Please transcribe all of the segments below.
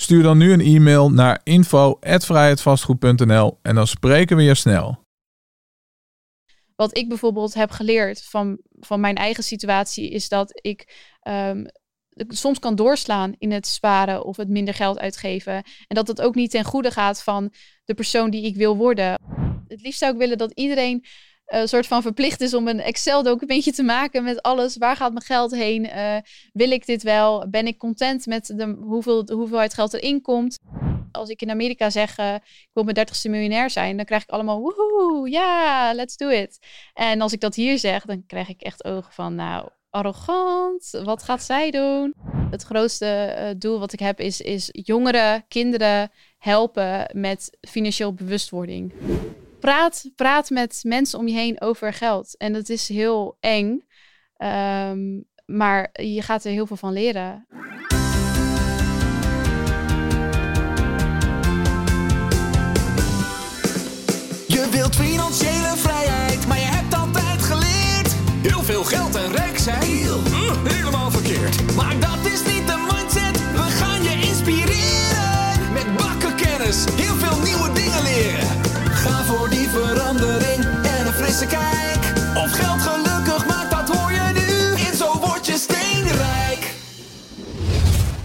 Stuur dan nu een e-mail naar info@vrijheidvastgoed.nl en dan spreken we je snel. Wat ik bijvoorbeeld heb geleerd van, van mijn eigen situatie is dat ik um, soms kan doorslaan in het sparen of het minder geld uitgeven. En dat het ook niet ten goede gaat van de persoon die ik wil worden. Het liefst zou ik willen dat iedereen een soort van verplicht is om een Excel-documentje te maken met alles. Waar gaat mijn geld heen? Uh, wil ik dit wel? Ben ik content met de, hoeveel, hoeveelheid geld erin komt? Als ik in Amerika zeg, uh, ik wil mijn dertigste miljonair zijn, dan krijg ik allemaal woehoe, ja, let's do it. En als ik dat hier zeg, dan krijg ik echt ogen van, nou, arrogant. Wat gaat zij doen? Het grootste doel wat ik heb is, is jongeren, kinderen helpen met financieel bewustwording praat, praat met mensen om je heen over geld. En dat is heel eng. Um, maar je gaat er heel veel van leren. Je wilt financiële vrijheid, maar je hebt altijd geleerd. Heel veel geld en rijk zijn, hm, helemaal verkeerd. Maar dat is niet de mindset, we gaan je inspireren. Met bakken kijk. Of geld gelukkig maakt, dat hoor je nu. In Zo Word Je Steenrijk.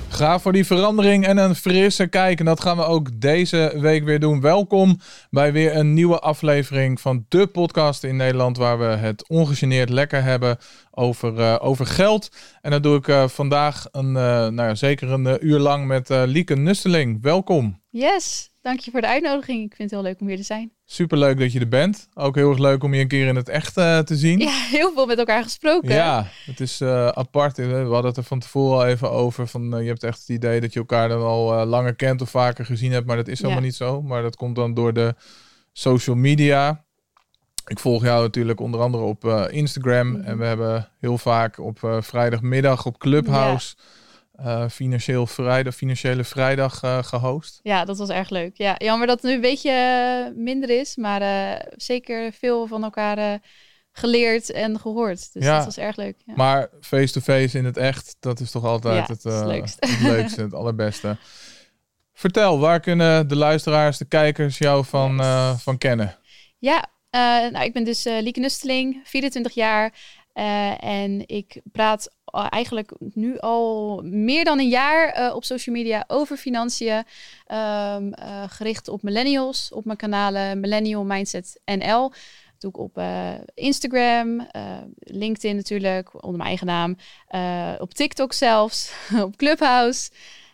Ga voor die verandering en een frisse kijk. En dat gaan we ook deze week weer doen. Welkom bij weer een nieuwe aflevering van de podcast in Nederland. Waar we het ongegeneerd lekker hebben over, uh, over geld. En dat doe ik uh, vandaag een, uh, nou ja, zeker een uur lang met Lieke Nusteling. Welkom. Yes, dank je voor de uitnodiging. Ik vind het heel leuk om hier te zijn. Super leuk dat je er bent. Ook heel erg leuk om je een keer in het echt uh, te zien. Ja, heel veel met elkaar gesproken. Ja, het is uh, apart. We hadden het er van tevoren al even over. Van, uh, je hebt echt het idee dat je elkaar dan al langer kent of vaker gezien hebt. Maar dat is helemaal ja. niet zo. Maar dat komt dan door de social media. Ik volg jou natuurlijk onder andere op Instagram. Mm -hmm. En we hebben heel vaak op vrijdagmiddag op Clubhouse... Ja uh, financieel vrijdag, financiële vrijdag uh, gehost. Ja, dat was erg leuk. Ja, jammer dat het nu een beetje uh, minder is, maar zeker veel van elkaar geleerd en gehoord. Dus ja, dat was erg leuk. Ja. Maar face-to-face -face in het echt, dat is toch altijd ja, het, het, leukste. het leukste, het allerbeste. Vertel, waar kunnen de luisteraars, de kijkers jou van, yes. van kennen? Ja, nou, ik ben dus Lieke Nusteling, 24 jaar. Uh, en ik praat eigenlijk nu al meer dan een jaar uh, op social media over financiën. Um, uh, gericht op millennials, op mijn kanalen Millennial Mindset NL. Dat doe ik op Instagram, LinkedIn natuurlijk, onder mijn eigen naam. op TikTok zelfs, op Clubhouse.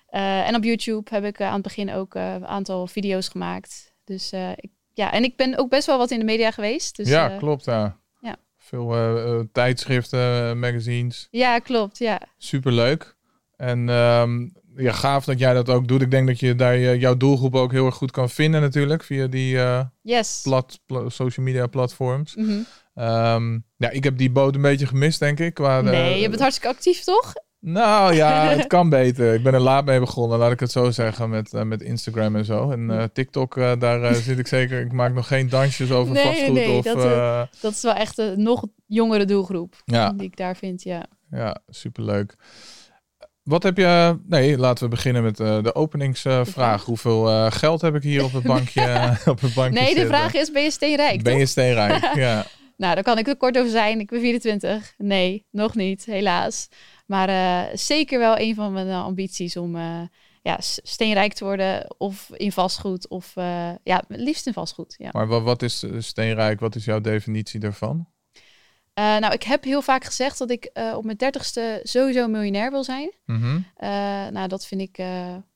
en op YouTube heb ik aan het begin ook een aantal video's gemaakt. Dus ik, ja, en ik ben ook best wel wat in de media geweest. Dus, ja, klopt. Ja. Veel uh, tijdschriften, magazines. Ja, klopt. Ja. Superleuk. En um, ja, gaaf dat jij dat ook doet. Ik denk dat je daar jouw doelgroep ook heel erg goed kan vinden natuurlijk. Via die uh, yes. plat, social media platforms. Mm -hmm. um, ja, ik heb die boot een beetje gemist, denk ik. Qua nee, je bent hartstikke actief, toch? Nou ja, het kan beter. Ik ben er laat mee begonnen, laat ik het zo zeggen, met, uh, met Instagram en zo. En uh, TikTok, uh, daar zit ik zeker. Ik maak nog geen dansjes over nee, vastgoed. Nee, of, dat, dat is wel echt een nog jongere doelgroep ja. die ik daar vind, ja. Ja, superleuk. Wat heb je... Nee, laten we beginnen met de openingsvraag. Hoeveel geld heb ik hier op het bankje, op het bankje Nee, de vraag is, ben je steenrijk, Ben je steenrijk, ja. nou, daar kan ik er kort over zijn. Ik ben 24. Nee, nog niet, helaas. Maar uh, zeker wel een van mijn ambities om uh, ja, steenrijk te worden. Of in vastgoed. Of uh, ja, liefst in vastgoed. Ja. Maar wat, is steenrijk? Wat is jouw definitie daarvan? nou, ik heb heel vaak gezegd dat ik op mijn dertigste sowieso miljonair wil zijn. Mm -hmm. nou, dat vind ik,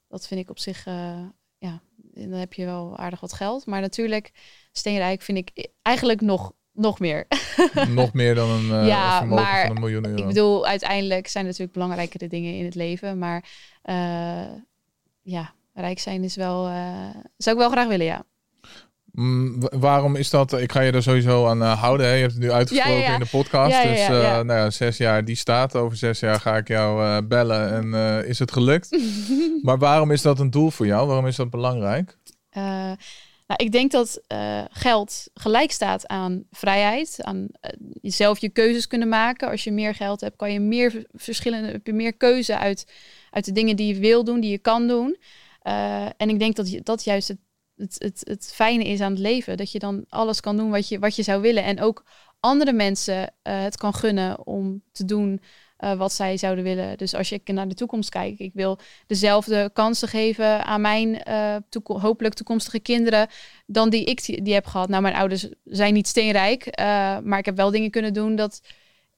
dat vind ik op zich... ja, dan heb je wel aardig wat geld. Maar natuurlijk, steenrijk vind ik eigenlijk nog nog meer. nog meer dan een uh, ja, vermogen maar van een miljoen euro. Ik bedoel, uiteindelijk zijn er natuurlijk belangrijkere dingen in het leven. Maar uh, ja, rijk zijn is wel... Uh, zou ik wel graag willen, ja. Mm, wa- waarom is dat? Ik ga je er sowieso aan eh, houden. Hè? Je hebt het nu uitgesproken Ja, ja, ja. in de podcast. Dus eh. Nou ja, zes jaar die staat. Over zes jaar ga ik jou eh, bellen en eh, is het gelukt. maar waarom is dat een doel voor jou? Waarom is dat belangrijk? Nou, ik denk dat eh, geld gelijk staat aan vrijheid, aan eh, zelf je keuzes kunnen maken. Als je meer geld hebt, kan je meer verschillende, heb je meer keuze uit, uit de dingen die je wil doen, die je kan doen. Eh, en ik denk dat dat juist het, het, het, het fijne is aan het leven. Dat je dan alles kan doen wat je, wat je zou willen. En ook andere mensen het kan gunnen om te doen eh, wat zij zouden willen. Dus als je naar de toekomst kijkt, ik wil dezelfde kansen geven aan mijn toeko- hopelijk toekomstige kinderen dan die ik die, die heb gehad. Nou, mijn ouders zijn niet steenrijk, eh, maar ik heb wel dingen kunnen doen dat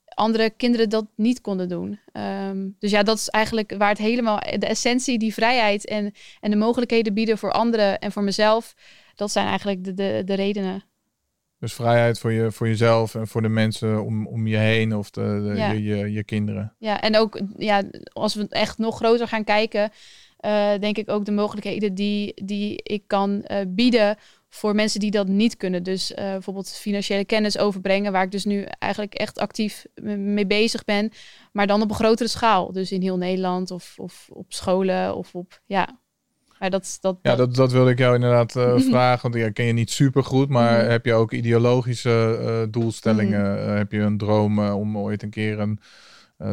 andere kinderen dat niet konden doen. Ehm, dus ja, dat is eigenlijk waar het helemaal, de essentie, die vrijheid en, en de mogelijkheden bieden voor anderen en voor mezelf, dat zijn eigenlijk de, de, de redenen. Dus vrijheid voor, je, voor jezelf en voor de mensen om, om je heen of de, de- Ja. je, je, je kinderen. Ja, en ook ja, als we echt nog groter gaan kijken, eh, denk ik ook de mogelijkheden die, die ik kan eh, bieden voor mensen die dat niet kunnen. Dus eh, bijvoorbeeld financiële kennis overbrengen, waar ik dus nu eigenlijk echt actief mee bezig ben, maar dan op een grotere schaal. Dus in heel Nederland of, of op scholen of op, ja. Maar dat, dat, Ja, dat, dat wilde ik jou inderdaad eh, Mhm. vragen. Want ik ken je niet super goed, maar Mhm. heb je ook ideologische eh, doelstellingen? Eh, heb je een droom om ooit een keer een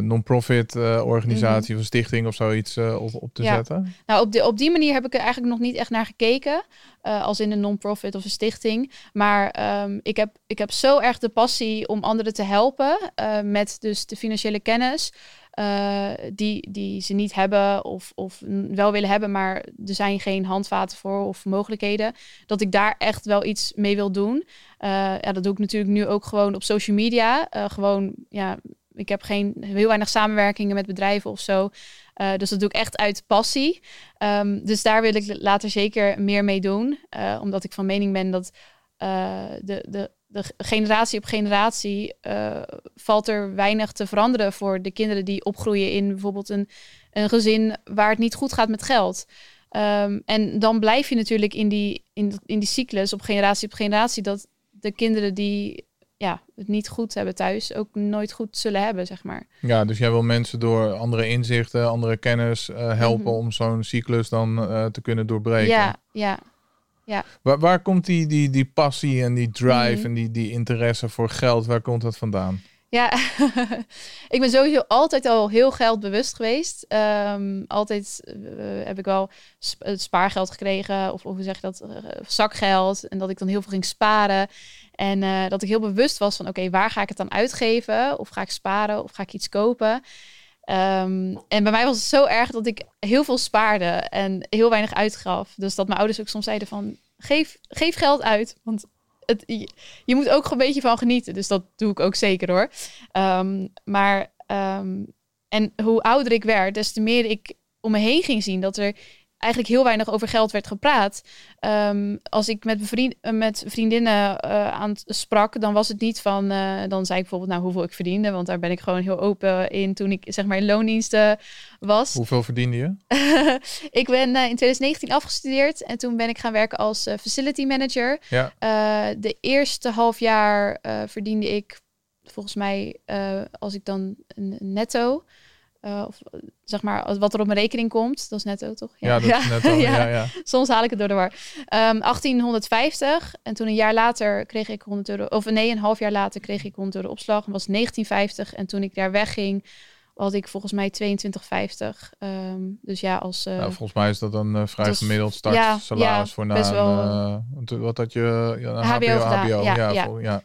non-profit organisatie of een stichting of zoiets op, op te Mhm. Ja. zetten? Nou, op, de, op die manier heb ik er eigenlijk nog niet echt naar gekeken. als in een non-profit of een stichting. Maar ehm, ik, heb, ik heb zo erg de passie om anderen te helpen. met dus de financiële kennis. Eh, die, die ze niet hebben of, of wel willen hebben, maar er zijn geen handvaten voor of mogelijkheden. Dat ik daar echt wel iets mee wil doen. Eh, ja, dat doe ik natuurlijk nu ook gewoon op social media. Eh, gewoon, ja, ik heb geen, heel weinig samenwerkingen met bedrijven of zo. Dus dat doe ik echt uit passie. Ehm, dus daar wil ik later zeker meer mee doen. omdat ik van mening ben dat de, de, de generatie op generatie eh, valt er weinig te veranderen voor de kinderen die opgroeien in bijvoorbeeld een, een gezin waar het niet goed gaat met geld. Ehm, en dan blijf je natuurlijk in die, in, in die cyclus op generatie op generatie dat de kinderen die ja, het niet goed hebben thuis ook nooit goed zullen hebben, zeg maar. Ja, dus jij wil mensen door andere inzichten, andere kennis eh, helpen Mhm. om zo'n cyclus dan eh, te kunnen doorbreken. Ja, ja. Waar, waar komt die, die, die passie en die drive Mhm. en die, die interesse voor geld, waar komt dat vandaan? Ja, ik ben sowieso altijd al heel geldbewust geweest. Ehm, altijd eh, heb ik wel sp- het spaargeld gekregen, of, of hoe zeg je dat, eh, zakgeld. En dat ik dan heel veel ging sparen. En eh, dat ik heel bewust was van, oké, waar ga ik het dan uitgeven? Of ga ik sparen? Of ga ik iets kopen? Ehm, en bij mij was het zo erg dat ik heel veel spaarde en heel weinig uitgaf. Dus dat mijn ouders ook soms zeiden van, geef, geef geld uit. Want het, je, moet ook een beetje van genieten. Dus dat doe ik ook zeker hoor. Ehm, maar, ehm, en hoe ouder ik werd, des te meer ik om me heen ging zien dat er eigenlijk heel weinig over geld werd gepraat. Ehm, als ik met, bevriend, eh, met vriendinnen eh, aan het sprak, dan was het niet van, eh, dan zei ik bijvoorbeeld nou hoeveel ik verdiende, want daar ben ik gewoon heel open in toen ik zeg maar in loondiensten was. Hoeveel verdiende je? ik ben in 2019 afgestudeerd en toen ben ik gaan werken als facility manager. Ja. De eerste half jaar verdiende ik volgens mij, als ik dan netto, eh, of zeg maar wat er op mijn rekening komt, dat is netto toch? Ja, dat is net al. Ja. ja. Ja, Soms haal ik het door de war. Ehm 1850 en toen een jaar later kreeg ik 100 euro, of nee, een half jaar later kreeg ik 100 euro opslag. En was 1950 en toen ik daar wegging, had ik volgens mij 2250. Ehm, dus ja, als eh, Nou, volgens mij is dat een eh, vrij dat gemiddeld ja, startsalaris ja, voor na best wel, wat- wat had je? Ja, HBO HBO, ja, ja, ja. vol- ja.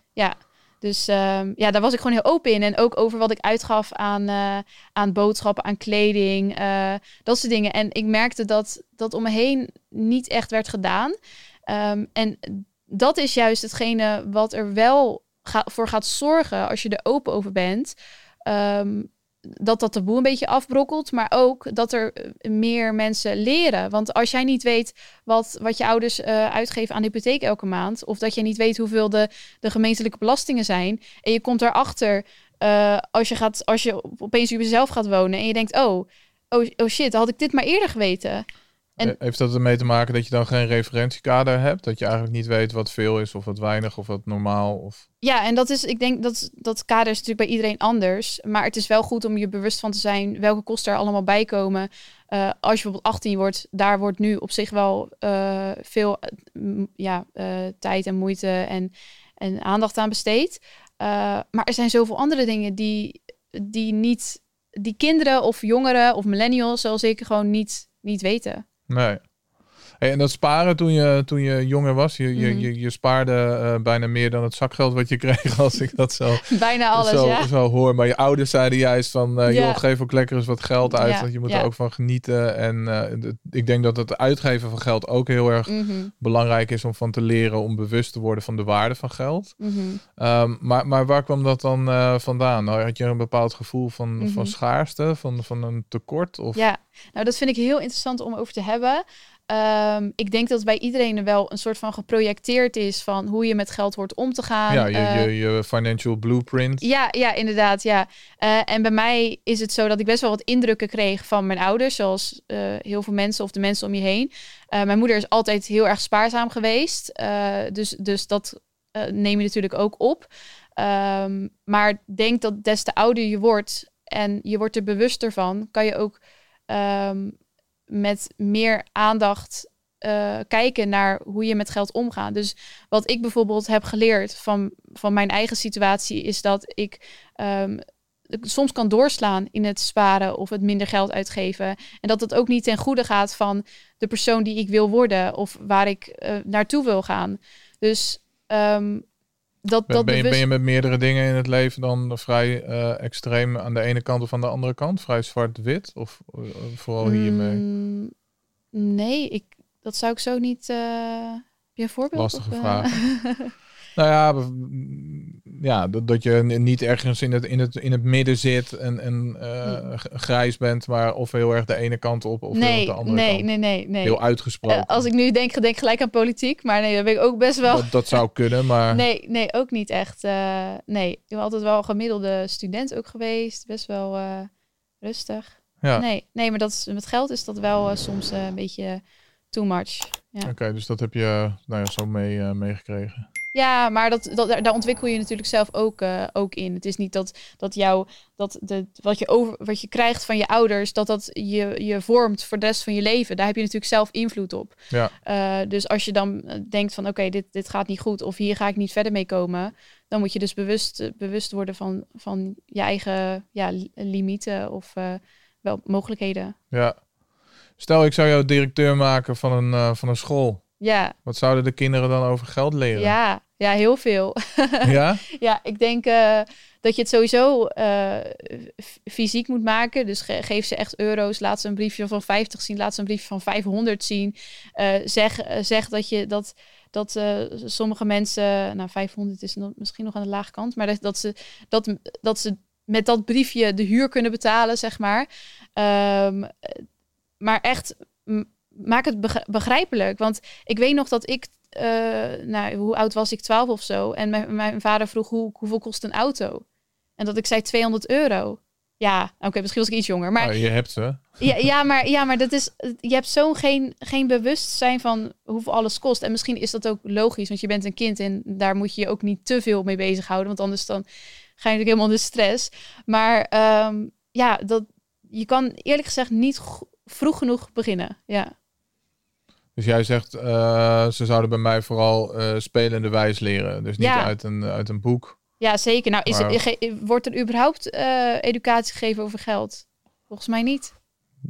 Dus ehm, ja, daar was ik gewoon heel open in. En ook over wat ik uitgaf aan, eh, aan boodschappen, aan kleding, eh, dat soort dingen. En ik merkte dat dat om me heen niet echt werd gedaan. Ehm, en dat is juist hetgene wat er wel voor gaat zorgen als je er open over bent. Ehm, dat dat taboe een beetje afbrokkelt, maar ook dat er eh, meer mensen leren. Want als jij niet weet wat, wat je ouders eh, uitgeven aan de hypotheek elke maand, of dat je niet weet hoeveel de, de gemeentelijke belastingen zijn, en je komt daarachter eh als je gaat, als je opeens op jezelf gaat wonen en je denkt, oh, oh, oh shit, had ik dit maar eerder geweten. En- Eh, Heeft dat ermee te maken dat je dan geen referentiekader hebt? Dat je eigenlijk niet weet wat veel is of wat weinig of wat normaal? Of... Ja, en dat is, ik denk dat dat kader is natuurlijk bij iedereen anders. Maar het is wel goed om je bewust van te zijn welke kosten er allemaal bij komen. Eh, als je bijvoorbeeld 18 wordt, daar wordt nu op zich wel eh, veel m- ja, tijd en moeite en, en aandacht aan besteed. Maar er zijn zoveel andere dingen die, die niet, die kinderen of jongeren of millennials, zoals ik, gewoon niet, niet weten. Nee. Hey, en dat sparen toen je, toen je jonger was, je, je, Mhm. je, je spaarde eh, bijna meer dan het zakgeld wat je kreeg, als ik dat zo, Bijna alles, zo, ja. zo hoor. Maar je ouders zeiden juist van, eh, Ja. joh, geef ook lekker eens wat geld uit, Ja, want je moet er ook van genieten. En eh, ik denk dat het uitgeven van geld ook heel erg Mhm, belangrijk is om van te leren, om bewust te worden van de waarde van geld. mhm. Ehm, maar, maar waar kwam dat dan vandaan? Nou, had je een bepaald gevoel van, van schaarste, van, van een tekort? Of... Ja, nou dat vind ik heel interessant om over te hebben. Ehm, ik denk dat bij iedereen er wel een soort van geprojecteerd is van hoe je met geld hoort om te gaan. ja, je, Eh, je, je financial blueprint. ja, ja, inderdaad, ja. Eh, en bij mij is het zo dat ik best wel wat indrukken kreeg van mijn ouders, zoals eh, heel veel mensen of de mensen om je heen. Mijn moeder is altijd heel erg spaarzaam geweest, dus, dus dat neem je natuurlijk ook op. Ehm, maar denk dat des te ouder je wordt en je wordt er bewuster van, kan je ook ehm, met meer aandacht eh, kijken naar hoe je met geld omgaat. Dus wat ik bijvoorbeeld heb geleerd van, van mijn eigen situatie is dat ik ehm, soms kan doorslaan in het sparen of het minder geld uitgeven. En dat het ook niet ten goede gaat van de persoon die ik wil worden of waar ik eh, naartoe wil gaan. Dus ehm, dat, Ben, dat ben, je, bewust- ben je met meerdere dingen in het leven dan vrij eh, extreem aan de ene kant of aan de andere kant? Vrij zwart-wit? Of eh, vooral hiermee? Mm, nee, ik, dat zou ik zo niet. heb je een voorbeeld? Lastige of, vraag. Nou ja, ja dat, dat je niet ergens in het, in het, in het midden zit en, en g- grijs bent, maar of heel erg de ene kant op of heel erg nee, de andere nee, kant. nee, nee, nee. Heel uitgesproken. Eh, als ik nu denk, denk ik gelijk aan politiek, maar nee, dat ben ik ook best wel. dat, dat zou kunnen, maar Nee, nee, ook niet echt. eh, nee, ik ben altijd wel een gemiddelde student ook geweest. Best wel rustig. ja. Nee, nee, maar dat is, met geld is dat wel soms een beetje too much. Ja, Oké, dus dat heb je nou ja, zo mee, meegekregen. Ja maar dat, dat, daar ontwikkel je natuurlijk zelf ook, eh, ook in. Het is niet dat, dat jou, dat de, wat, je over, wat je krijgt van je ouders, dat dat je, je vormt voor de rest van je leven. Daar heb je natuurlijk zelf invloed op. Ja. Eh, dus als je dan eh, denkt van oké, dit, dit gaat niet goed of hier ga ik niet verder mee komen, dan moet je dus bewust, bewust worden van, van je eigen ja, li- limieten of wel mogelijkheden. Ja. Stel, ik zou jou directeur maken van een, van een school. Ja, Wat zouden de kinderen dan over geld leren? ja, ja, heel veel. Ja? ja, ik denk eh, dat je het sowieso eh, fysiek moet maken. Dus ge- geef ze echt euro's. Laat ze een briefje van 50 zien. Laat ze een briefje van 500 zien. Eh, zeg, zeg dat je dat. Dat sommige mensen, nou 500 is misschien nog aan de lage kant, maar dat, dat, ze, dat, dat ze met dat briefje de huur kunnen betalen, zeg maar. Ehm, maar echt, maak het beg- begrijpelijk. Want ik weet nog dat ik, eh, nou, hoe oud was ik? 12 of zo. En mijn, mijn vader vroeg hoe, hoeveel kost een auto? En dat ik zei 200 euro. Ja, oké, misschien was ik iets jonger. Maar Nou, je hebt ze. ja, ja, maar, ja, maar dat is, je hebt zo'n geen, geen bewustzijn van hoeveel alles kost. En misschien is dat ook logisch, want je bent een kind en daar moet je je ook niet te veel mee bezighouden. Want anders dan ga je natuurlijk helemaal in de stress. Maar ehm, ja, dat, je kan eerlijk gezegd niet vroeg genoeg beginnen. Ja, Dus jij zegt, eh, ze zouden bij mij vooral eh spelende wijs leren. Dus niet Ja. uit, een, uit een boek. ja zeker. Nou, is Maar- wordt er überhaupt eh, educatie gegeven over geld? Volgens mij niet.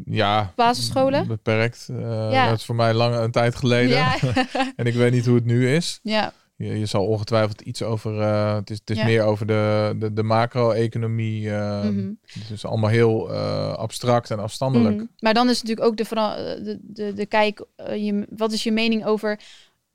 Ja, Basisscholen? beperkt. Ja. Dat is voor mij lang een tijd geleden. Ja, en ik weet niet hoe het nu is. ja, Je, je zal ongetwijfeld iets over... eh, het is, het is Ja. meer over de, de, de macro-economie. eh, mhm. Het is allemaal heel eh, abstract en afstandelijk. Mhm. Maar dan is natuurlijk ook de, vera- de, de, de kijk, eh, je, wat is je mening over,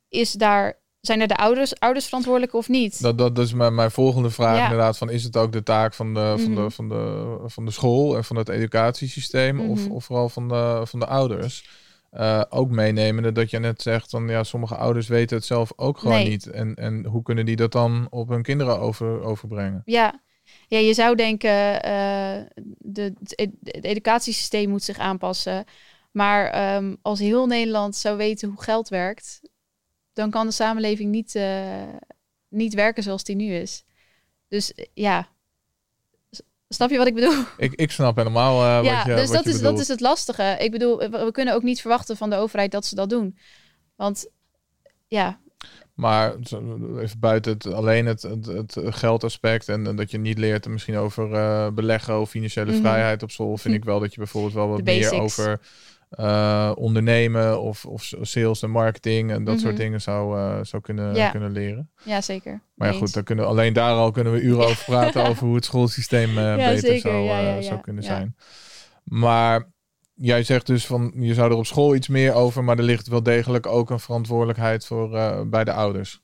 is daar, zijn er de ouders, ouders verantwoordelijk of niet? Dat, dat, dat is mijn, mijn volgende vraag Ja. inderdaad. Van, is het ook de taak van de, van Mhm. de, van de, van de school en van het educatiesysteem? of, Mhm. of vooral van de, van de ouders? Eh, ook meenemende dat je net zegt van ja, sommige ouders weten het zelf ook gewoon Nee. niet. En, en hoe kunnen die dat dan op hun kinderen over, overbrengen? Ja. ja, je zou denken, eh, de, het ed- het educatiesysteem moet zich aanpassen. Maar ehm, als heel Nederland zou weten hoe geld werkt, dan kan de samenleving niet, eh, niet werken zoals die nu is. Dus ja, snap je wat ik bedoel? Ik, ik snap helemaal eh, ja, wat je dus wat dat je is, dat is het lastige. Ik bedoel, we, we kunnen ook niet verwachten van de overheid dat ze dat doen. Want ja, Maar even buiten het, alleen het, het, het geldaspect en, en dat je niet leert misschien over eh, beleggen of financiële Mhm. vrijheid op school, vind ik wel dat je bijvoorbeeld wel wat meer over eh, ondernemen of, of sales en marketing en dat soort Mhm. dingen zou, eh, zou kunnen, Ja. kunnen leren. ja zeker. Maar ja, goed, dan kunnen we, alleen daar al kunnen we uren over praten over hoe het schoolsysteem eh, Ja, beter zeker. zou, zou kunnen Ja. zijn. Maar jij zegt dus van je zou er op school iets meer over, maar er ligt wel degelijk ook een verantwoordelijkheid voor bij de ouders.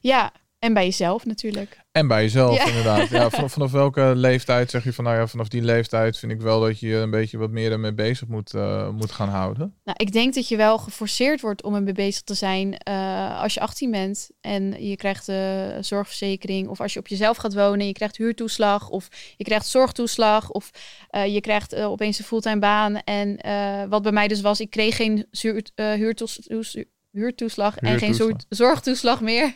Ja, en bij jezelf natuurlijk. En bij jezelf, Ja. inderdaad. Ja, vanaf, vanaf welke leeftijd zeg je van, nou ja, vanaf die leeftijd vind ik wel dat je je een beetje wat meer ermee bezig moet, eh, moet gaan houden. Nou, ik denk dat je wel geforceerd wordt om ermee bezig te zijn eh, als je 18 bent en je krijgt de zorgverzekering. Of als je op jezelf gaat wonen, je krijgt huurtoeslag of je krijgt zorgtoeslag. Of eh, je krijgt opeens een fulltime baan. En wat bij mij dus was, ik kreeg geen zuur, huurtoes- toes- huurtoeslag en geen Huurtoeslag. zorgtoeslag meer.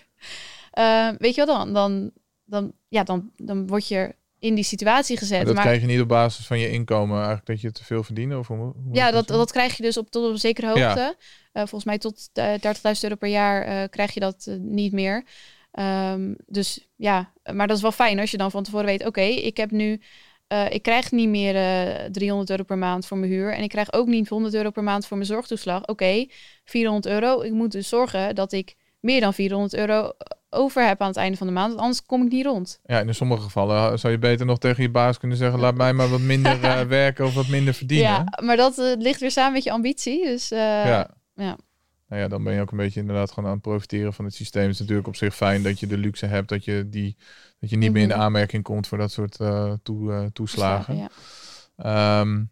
Eh, weet je wat dan? Dan, dan, ja, dan, dan word je in die situatie gezet. Maar dat maar krijg je niet op basis van je inkomen, eigenlijk dat je te veel verdient? Of hoe, ja, dat, dat krijg je dus op, tot op een zekere Ja. hoogte. Eh, volgens mij tot eh, 30.000 euro per jaar eh, krijg je dat eh, niet meer. Ehm, dus ja, maar dat is wel fijn als je dan van tevoren weet... oké, ik heb nu... eh, ik krijg niet meer eh 300 euro per maand voor mijn huur. En ik krijg ook niet 100 euro per maand voor mijn zorgtoeslag. Oké, 400 euro. Ik moet dus zorgen dat ik meer dan 400 euro over heb aan het einde van de maand. Want anders kom ik niet rond. Ja, in sommige gevallen zou je beter nog tegen je baas kunnen zeggen, laat mij maar wat minder eh, werken of wat minder verdienen. Ja, maar dat eh, ligt weer samen met je ambitie. Dus eh, ja. ja. Nou ja, dan ben je ook een beetje inderdaad gewoon aan het profiteren van het systeem. Het is natuurlijk op zich fijn dat je de luxe hebt dat je, die, dat je niet meer in de Mhm. aanmerking komt voor dat soort toe, toeslagen. ja. Ehm,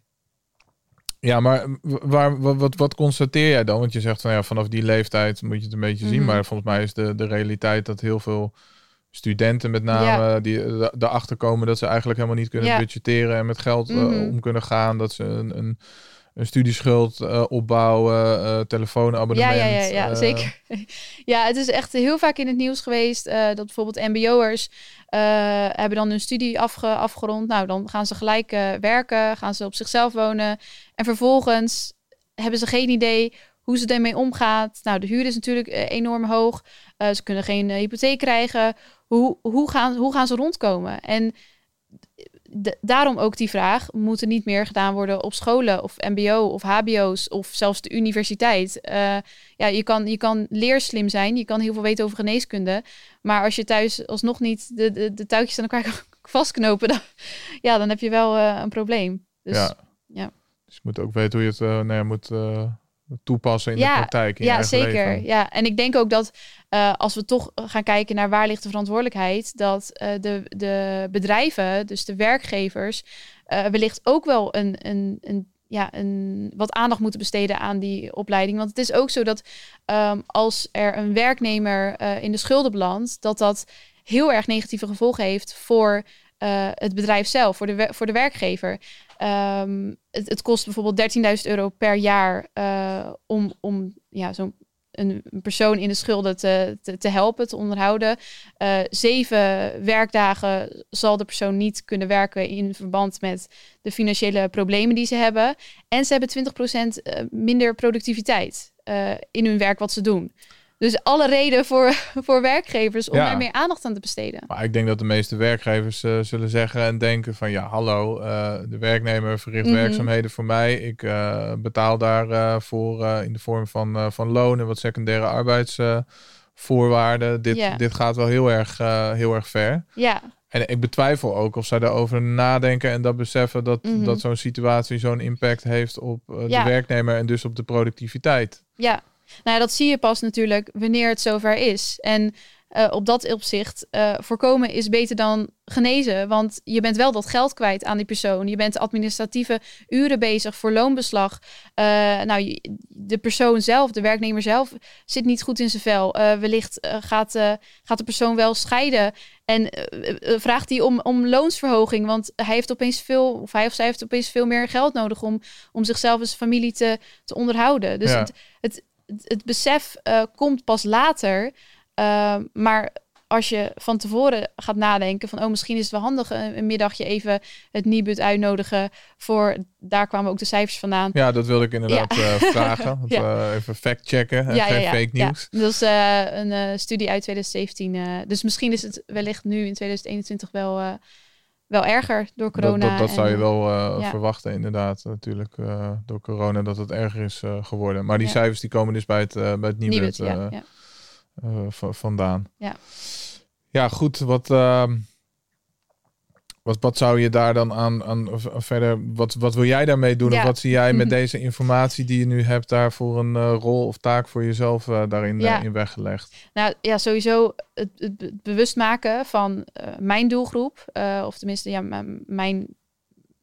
ja, maar waar, wat, wat, constateer jij dan? Want je zegt van ja, vanaf die leeftijd moet je het een beetje zien. Mhm. Maar volgens mij is de, de realiteit dat heel veel studenten met name Ja. die eh, erachter komen dat ze eigenlijk helemaal niet kunnen Ja. budgetteren en met geld eh, Mhm. om kunnen gaan. Dat ze een, een, een studieschuld eh, opbouwen, eh Ja, telefoonabonnement. ja, ja, ja eh, zeker. Ja, het is echt heel vaak in het nieuws geweest eh, dat bijvoorbeeld MBO'ers eh, hebben dan hun studie afge, afgerond. Nou, dan gaan ze gelijk eh, werken, gaan ze op zichzelf wonen. En vervolgens hebben ze geen idee hoe ze ermee omgaat. Nou, de huur is natuurlijk eh, enorm hoog. Eh, ze kunnen geen eh, hypotheek krijgen. Hoe, hoe, gaan, hoe gaan ze rondkomen? En daarom ook die vraag: moet er niet meer gedaan worden op scholen of MBO of HBO's of zelfs de universiteit? Eh, ja, je kan, je kan leerslim zijn, je kan heel veel weten over geneeskunde, maar als je thuis alsnog niet de, de, de touwtjes aan elkaar kan vastknopen, dan, ja, dan heb je wel eh, een probleem. Dus, ja. ja. Dus je moet ook weten hoe je het eh, nou ja, moet toepassen in Ja, de praktijk. In ja, zeker. leven. Ja, en ik denk ook dat eh, als we toch gaan kijken naar waar ligt de verantwoordelijkheid, dat eh, de, de bedrijven, dus de werkgevers, eh, wellicht ook wel een, een, een, ja, een, wat aandacht moeten besteden aan die opleiding. Want het is ook zo dat ehm, als er een werknemer in de schulden belandt, dat dat heel erg negatieve gevolgen heeft voor het bedrijf zelf, voor de, voor de werkgever. Ehm, het, kost bijvoorbeeld 13.000 euro per jaar eh, om, om ja, zo'n een, een persoon in de schulden te, te, helpen, te onderhouden. Eh, zeven werkdagen zal de persoon niet kunnen werken in verband met de financiële problemen die ze hebben. En ze hebben 20% eh, minder productiviteit in hun werk wat ze doen. Dus alle reden voor, voor werkgevers om Ja. er meer aandacht aan te besteden. Maar ik denk dat de meeste werkgevers eh, zullen zeggen en denken van ja, hallo, eh, de werknemer verricht Mhm. werkzaamheden voor mij. Ik eh, betaal daarvoor voor in de vorm van, van loon en wat secundaire arbeidsvoorwaarden. dit, Ja. dit gaat wel heel erg, heel erg ver. Ja, En ik betwijfel ook of zij daarover nadenken en dat beseffen dat, Mhm. dat zo'n situatie zo'n impact heeft op Ja. de werknemer en dus op de productiviteit. Ja, nou ja, dat zie je pas natuurlijk wanneer het zover is. En eh, op dat opzicht, uh, voorkomen is beter dan genezen. Want je bent wel dat geld kwijt aan die persoon. Je bent administratieve uren bezig voor loonbeslag. Uh, nou, de persoon zelf, de werknemer zelf, zit niet goed in zijn vel. wellicht gaat, gaat de persoon wel scheiden. En vraagt hij om, om loonsverhoging. Want hij heeft opeens veel, of hij of zij heeft opeens veel meer geld nodig om, om zichzelf en zijn familie te, te onderhouden. Dus het, het, het, besef komt pas later. Ehm, maar als je van tevoren gaat nadenken van, oh, misschien is het wel handig een, middagje even het Nibud uitnodigen voor, daar kwamen ook de cijfers vandaan. Ja, dat wilde ik inderdaad eh, vragen. ja. even fact-checken, ja, geen fake nieuws. Dat is uh, een uh, studie uit 2017. dus misschien is het wellicht nu in 2021 wel, wel erger door corona. Dat, dat, zou je wel verwachten inderdaad, natuurlijk, door corona, dat het erger is geworden. Maar die cijfers die komen dus bij het, bij het Nibud. Nibud ja. Eh, vandaan. Ja. Ja, goed. Wat, ehm, wat, wat zou je daar dan aan, aan verder, wat, wat wil jij daarmee doen? Of wat zie jij met deze informatie die je nu hebt daar voor een uh, rol of taak voor jezelf uh, daarin in weggelegd? Nou ja, sowieso het, het bewust maken van mijn doelgroep, of tenminste ja, mijn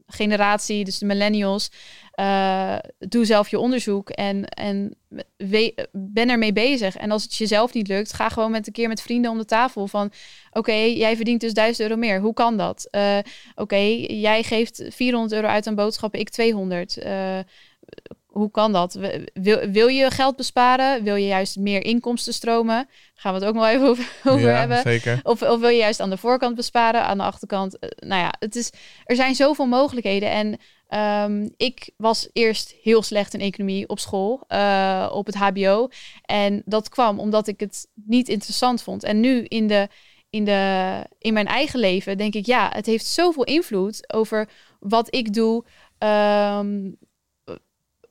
generatie, dus de millennials. Uh, doe zelf je onderzoek en, en we, ben ermee bezig. En als het jezelf niet lukt, ga gewoon met een keer met vrienden om de tafel van... Oké, jij verdient dus 1000 euro meer. Hoe kan dat? Uh, Oké, jij geeft 400 euro uit aan boodschappen, ik 200. Uh, eh, hoe kan dat? Wil, wil je geld besparen? Wil je juist meer inkomsten stromen? Daar gaan we het ook nog even over, over ja, hebben. Zeker. Of, of wil je juist aan de voorkant besparen, aan de achterkant? nou ja, het is, er zijn zoveel mogelijkheden. En Um, ik was eerst heel slecht in economie op school, uh, op het HBO. En dat kwam omdat ik het niet interessant vond. En nu in, de, in, de, in mijn eigen leven denk ik, ja, het heeft zoveel invloed over wat ik doe. Um,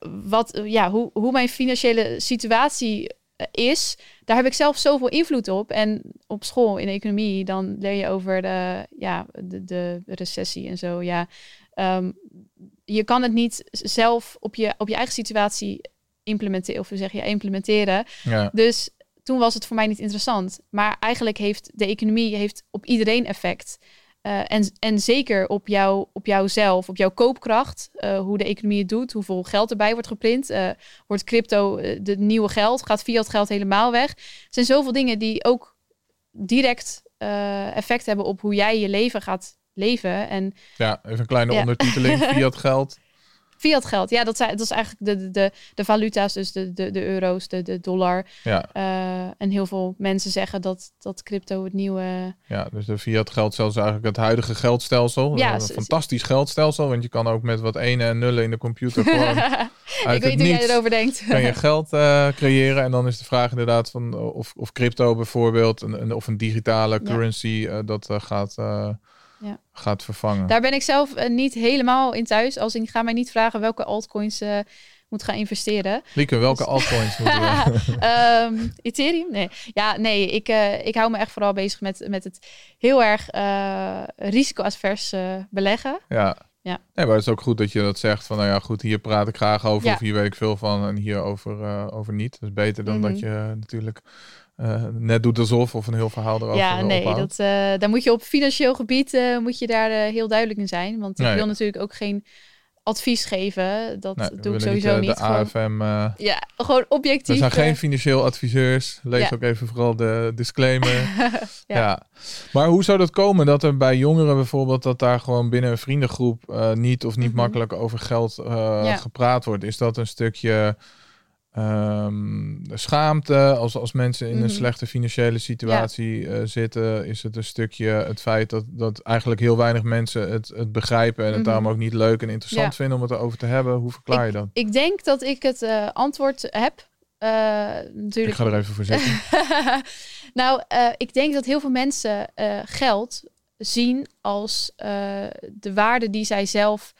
wat, ja, hoe, hoe mijn financiële situatie eh, is, daar heb ik zelf zoveel invloed op. En op school in economie, dan leer je over de, ja, de, de recessie en zo. Ja, um, je kan het niet zelf op je, op je eigen situatie implementeren. Of we zeggen ja, implementeren. Ja. Dus toen was het voor mij niet interessant. Maar eigenlijk heeft de economie heeft op iedereen effect. Uh, en, en zeker op, jou, op jouzelf, op jouw koopkracht, uh, hoe de economie het doet, hoeveel geld erbij wordt geprint. Uh, wordt crypto de nieuwe geld? Gaat fiat geld helemaal weg? Er zijn zoveel dingen die ook direct effect hebben op hoe jij je leven gaat leven. En, ja, even een kleine ondertiteling. Fiat geld. Fiat geld, ja, dat, zijn, dat is eigenlijk de, de, de valuta's, dus de, de, de euro's, de, de dollar. Ja. Uh, en heel veel mensen zeggen dat, dat crypto het nieuwe... Ja, dus de fiat geld zelfs eigenlijk het huidige geldstelsel. Ja, een fantastisch geldstelsel, want je kan ook met wat ene en nullen in de computer gewoon... Ik weet hoe jij erover denkt. kan je geld uh, creëren en dan is de vraag inderdaad van of, of crypto bijvoorbeeld, een, een of een digitale currency, uh, dat gaat ja. gaat vervangen. Daar ben ik zelf uh, niet helemaal in thuis. Als ik ga mij niet vragen welke altcoins uh, moet gaan investeren. Lieke, welke dus... altcoins moeten we? um, Ethereum? Nee. Ja, nee. Ik, uh, ik hou me echt vooral bezig met, met het heel erg risicoadvers beleggen. Ja. Ja. Nee, maar het is ook goed dat je dat zegt van, nou ja, goed, hier praat ik graag over, ja. of hier weet ik veel van en hier over, over niet. Dat is beter dan mm -hmm. dat je natuurlijk uh, net doet alsof of een heel verhaal erover Ja, nee, dat, uh, daar moet je op financieel gebied uh, moet je daar heel duidelijk in zijn. Want ik wil natuurlijk ook geen advies geven. Dat nee, doe ik sowieso niet. De gewoon, AFM. ja, gewoon objectief. We zijn geen financieel adviseurs. Lees ja. ook even vooral de disclaimer. ja. ja. Maar hoe zou dat komen dat er bij jongeren bijvoorbeeld dat daar gewoon binnen een vriendengroep niet of niet mm -hmm. makkelijk over geld gepraat wordt? Is dat een stukje Um, schaamte, als, als mensen in een mhm. slechte financiële situatie ja. uh, zitten, is het een stukje het feit dat, dat eigenlijk heel weinig mensen het, het begrijpen en het mm daarom ook niet leuk en interessant ja. vinden om het erover te hebben. Hoe verklaar ik, je dat? Ik denk dat ik het uh, antwoord heb. Uh, natuurlijk. Ik ga er even voor zitten. nou, ik denk dat heel veel mensen geld zien als de waarde die zij zelf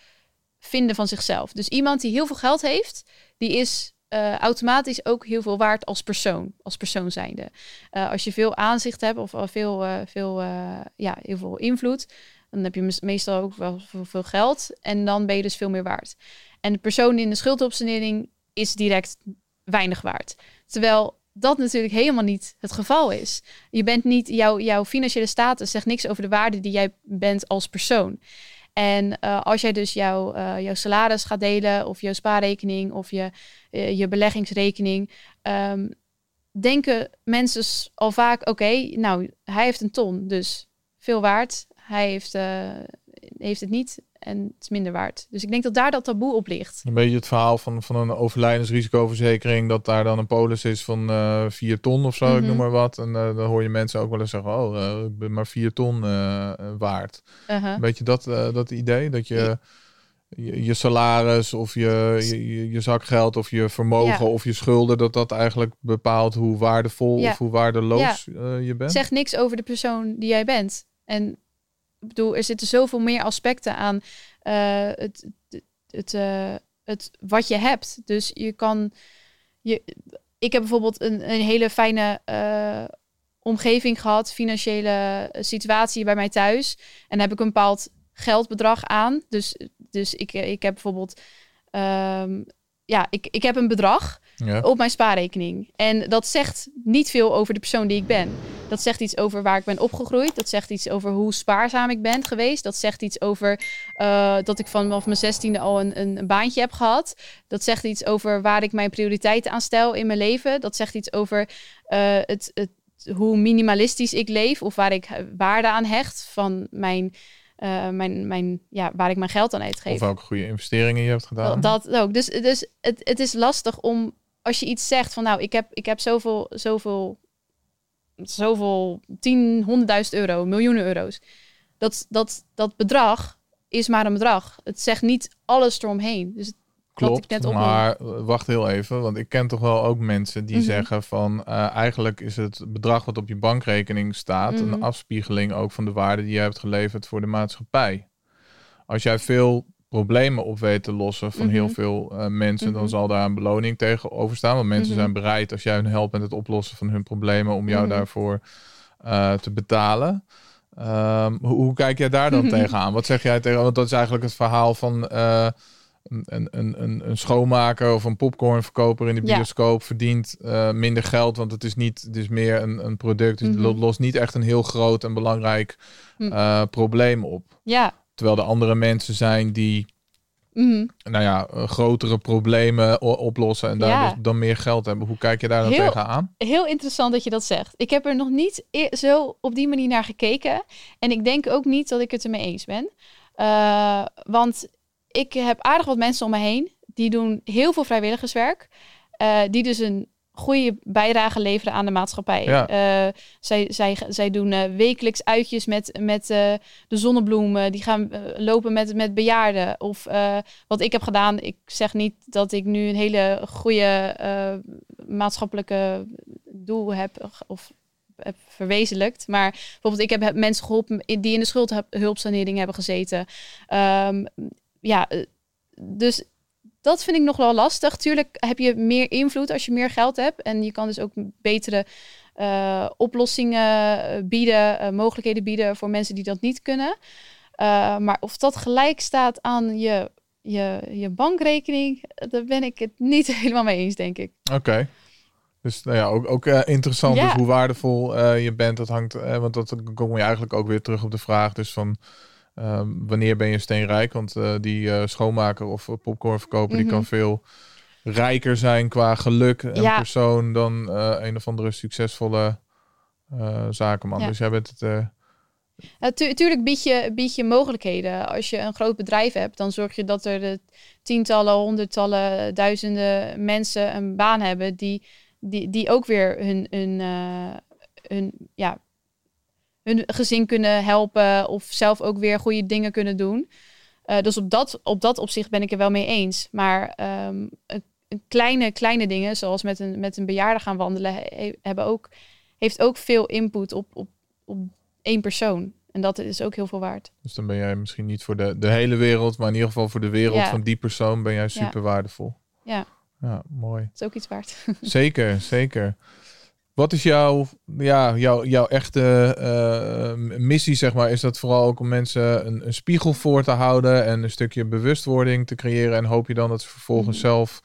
vinden van zichzelf. Dus iemand die heel veel geld heeft, die is uh, automatisch ook heel veel waard als persoon, als persoon zijnde. Uh, als je veel aanzicht hebt of veel, uh, veel, ja, heel veel invloed, dan heb je meestal ook wel veel geld en dan ben je dus veel meer waard. En de persoon in de schuldopsanering is direct weinig waard. Terwijl dat natuurlijk helemaal niet het geval is. Je bent niet, jouw financiële status zegt niks over de waarde die jij bent als persoon. En uh, als jij dus jouw, uh, jouw salaris gaat delen, of je spaarrekening, of je, uh, je beleggingsrekening, um, denken mensen al vaak: oké, nou, hij heeft een ton, dus veel waard. Hij heeft, heeft het niet en het is minder waard. Dus ik denk dat daar dat taboe op ligt. Een beetje het verhaal van, van een overlijdensrisicoverzekering, dat daar dan een polis is van uh, 4 ton of zo, mm -hmm. ik noem maar wat. En uh, dan hoor je mensen ook wel eens zeggen, oh, uh, ik ben maar 4 ton waard. -huh. Weet je dat, dat idee? Dat je, je, je salaris of je, je, je, zakgeld of je vermogen ja. of je schulden, dat dat eigenlijk bepaalt hoe waardevol ja. of hoe waardeloos ja. je bent? Zeg niks over de persoon die jij bent. En ik bedoel, er zitten zoveel meer aspecten aan uh, het, het, uh, het, wat je hebt. Dus je kan. Je, ik heb bijvoorbeeld een, een hele fijne uh, omgeving gehad, financiële situatie bij mij thuis. En dan heb ik een bepaald geldbedrag aan. Dus, dus ik, ik heb bijvoorbeeld. Um, ja, ik, ik heb een bedrag ja. op mijn spaarrekening. En dat zegt niet veel over de persoon die ik ben. Dat zegt iets over waar ik ben opgegroeid. Dat zegt iets over hoe spaarzaam ik ben geweest. Dat zegt iets over uh, dat ik vanaf mijn zestiende al een, een, een, baantje heb gehad. Dat zegt iets over waar ik mijn prioriteiten aan stel in mijn leven. Dat zegt iets over uh, het, het, hoe minimalistisch ik leef of waar ik waarde aan hecht van mijn uh, mijn, mijn, ja, waar ik mijn geld aan uitgeef. Of welke goede investeringen je hebt gedaan. Dat, dat ook. Dus, dus het, het is lastig om, als je iets zegt van nou, ik heb, ik heb zoveel, zoveel, zoveel, tien, honderdduizend euro, miljoenen euro's. Dat, dat, dat bedrag is maar een bedrag. Het zegt niet alles eromheen. Dus Klopt, net maar wacht heel even, want ik ken toch wel ook mensen die mm -hmm. zeggen van uh, eigenlijk is het bedrag wat op je bankrekening staat mm -hmm. een afspiegeling ook van de waarde die je hebt geleverd voor de maatschappij. Als jij veel problemen op weet te lossen van mm -hmm. heel veel uh, mensen, dan zal daar een beloning tegenover staan. Want mensen zijn bereid als jij hun helpt met het oplossen van hun problemen om jou daarvoor uh, te betalen. Um, hoe, hoe, kijk jij daar dan tegenaan? Wat zeg jij tegen? Want dat is eigenlijk het verhaal van een, een, een, een schoonmaker of een popcornverkoper in de bioscoop ja. verdient minder geld, want het is niet, het is meer een, een product. Dus het lost niet echt een heel groot en belangrijk uh, probleem op. Ja. Terwijl er andere mensen zijn die, mm -hmm. nou ja, grotere problemen oplossen en daar ja. dus dan meer geld hebben. Hoe kijk je daar dan heel, tegenaan? Heel interessant dat je dat zegt. Ik heb er nog niet zo op die manier naar gekeken. En ik denk ook niet dat ik het ermee eens ben. Uh, want ik heb aardig wat mensen om me heen. Die doen heel veel vrijwilligerswerk. Uh, die dus een goede bijdrage leveren aan de maatschappij. Ja. Uh, zij, zij, zij doen uh, wekelijks uitjes met, met de zonnebloemen. Die gaan lopen met, met bejaarden. Of wat ik heb gedaan. Ik zeg niet dat ik nu een hele goede maatschappelijke doel heb. Of heb verwezenlijkt. Maar bijvoorbeeld, ik heb mensen geholpen die in de schuldhulpsanering hebben gezeten. Um, ja, dus dat vind ik nog wel lastig. Tuurlijk heb je meer invloed als je meer geld hebt. En je kan dus ook betere uh, oplossingen bieden, uh, mogelijkheden bieden voor mensen die dat niet kunnen. Uh, maar of dat gelijk staat aan je, je, je bankrekening, daar ben ik het niet helemaal mee eens, denk ik. Oké. Okay. Dus nou ja, ook, ook interessant ja. dus hoe waardevol je bent. Dat hangt, want dat kom je eigenlijk ook weer terug op de vraag dus van uh, wanneer ben je steenrijk? Want uh, die uh, schoonmaker of popcornverkoper, mm -hmm. die kan veel rijker zijn qua geluk en ja. persoon dan uh, een of andere succesvolle zakenman. Ja. Dus jij bent het. Natuurlijk bied je, bied je mogelijkheden. Als je een groot bedrijf hebt, dan zorg je dat er de tientallen, honderdtallen, duizenden mensen een baan hebben die, die, die ook weer hun, hun, hun ja, hun gezin kunnen helpen of zelf ook weer goede dingen kunnen doen. Uh, dus op dat, op dat opzicht ben ik er wel mee eens. Maar um, kleine, kleine dingen, zoals met een, met een bejaarde gaan wandelen, he, hebben ook, heeft ook veel input op, op, op één persoon. En dat is ook heel veel waard. Dus dan ben jij misschien niet voor de, de hele wereld, maar in ieder geval voor de wereld ja. van die persoon ben jij super ja. waardevol. Ja. Ja, mooi. Dat is ook iets waard. zeker, zeker. Wat is jouw, ja, jouw, jouw echte uh, missie, zeg maar? Is dat vooral ook om mensen een, een, spiegel voor te houden en een stukje bewustwording te creëren? En hoop je dan dat ze vervolgens mm. zelf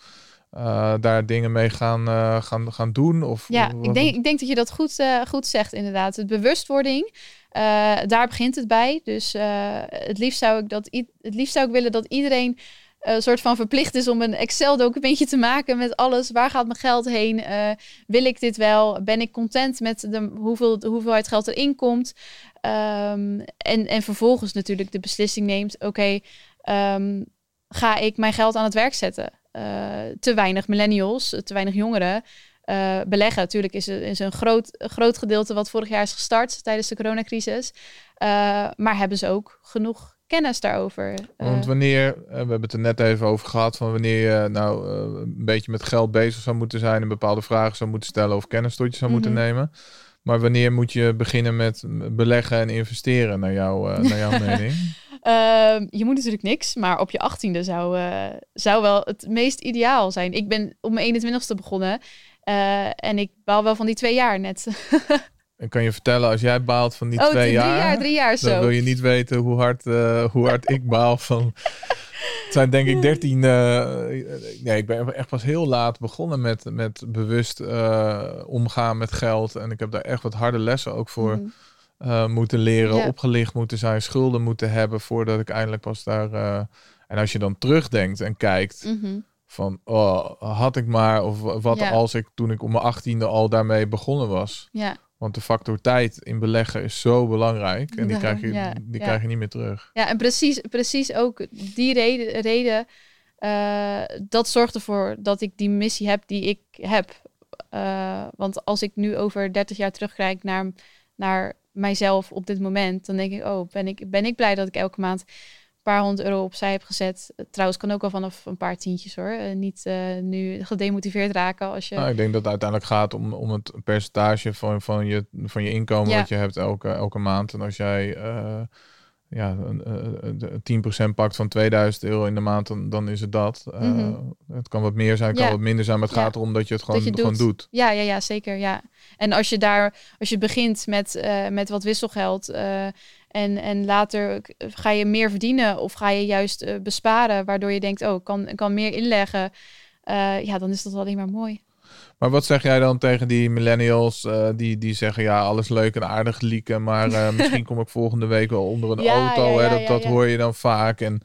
eh, daar dingen mee gaan, eh, gaan, gaan doen? Of, Ja, ik denk, ik denk dat je dat goed, eh, goed zegt, inderdaad. Het bewustwording, eh, daar begint het bij. Dus eh, het, liefst zou ik dat het liefst zou ik willen dat iedereen eh, een soort van verplicht is om een Excel-documentje te maken met alles. Waar gaat mijn geld heen? Eh, wil ik dit wel? Ben ik content met de, hoeveel, hoeveelheid geld erin komt? Ehm, en, en vervolgens natuurlijk de beslissing neemt: oké, ehm, ga ik mijn geld aan het werk zetten? Eh, te weinig millennials, te weinig jongeren eh, beleggen. Natuurlijk is is een groot, groot gedeelte wat vorig jaar is gestart tijdens de coronacrisis. Eh, maar hebben ze ook genoeg kennis daarover? Eh, Want wanneer, eh, we hebben het er net even over gehad, van wanneer je nou eh, een beetje met geld bezig zou moeten zijn en bepaalde vragen zou moeten stellen of kennis tot je zou moeten Mhm. nemen. Maar wanneer moet je beginnen met beleggen en investeren, naar, jouw eh, naar jouw mening? Ehm, je moet natuurlijk niks, maar op je achttiende zou, zou wel het meest ideaal zijn. Ik ben op mijn 21ste begonnen en ik baal wel van die twee jaar net. En kan je vertellen, als jij baalt van die oh, twee drie jaar, jaar, drie jaar dan zo. wil je niet weten hoe hard, eh, hoe hard ik baal van... Het zijn denk ik 13. eh, nee, ik ben echt pas heel laat begonnen met, met bewust eh, omgaan met geld. En ik heb daar echt wat harde lessen ook voor Mhm. moeten leren, Ja. opgelicht moeten zijn, schulden moeten hebben voordat ik eindelijk pas daar. en als je dan terugdenkt en kijkt Mhm. van, oh, had ik maar, of wat Ja. als ik toen ik om mijn achttiende al daarmee begonnen was. Ja. Want de factor tijd in beleggen is zo belangrijk en die, krijg, je, ja, die ja. krijg je niet meer terug. Ja, en precies, precies ook die reden, reden eh, dat zorgt ervoor dat ik die missie heb die ik heb. Eh, want als ik nu over 30 jaar terugkijk naar, naar mijzelf op dit moment, dan denk ik, oh, ben ik, ben ik blij dat ik elke maand paar honderd euro opzij heb gezet. Trouwens, kan ook wel vanaf een paar tientjes hoor. Eh, niet eh, nu gedemotiveerd raken als je... Nou, ik denk dat het uiteindelijk gaat om, om het percentage van, van, je, van je inkomen Ja. wat je hebt elke, elke maand. En als jij eh, ja, een, een, een 10% pakt van 2000 euro in de maand, dan, dan is het dat. Mhm. Het kan wat meer zijn, het kan wat minder zijn, maar het Ja. gaat erom dat je het gewoon, je gewoon doet. Ja, ja, ja, zeker. Ja. En als je daar, als je begint met, met wat wisselgeld en, en later ga je meer verdienen of ga je juist eh, besparen, waardoor je denkt, oh, ik kan, kan meer inleggen. eh, ja, dan is dat alleen maar mooi. Maar wat zeg jij dan tegen die millennials eh, die, die zeggen, ja, alles leuk en aardig lieken, maar misschien kom ik volgende week wel onder een Ja, auto. ja, hè, ja, dat hoor je dan vaak. En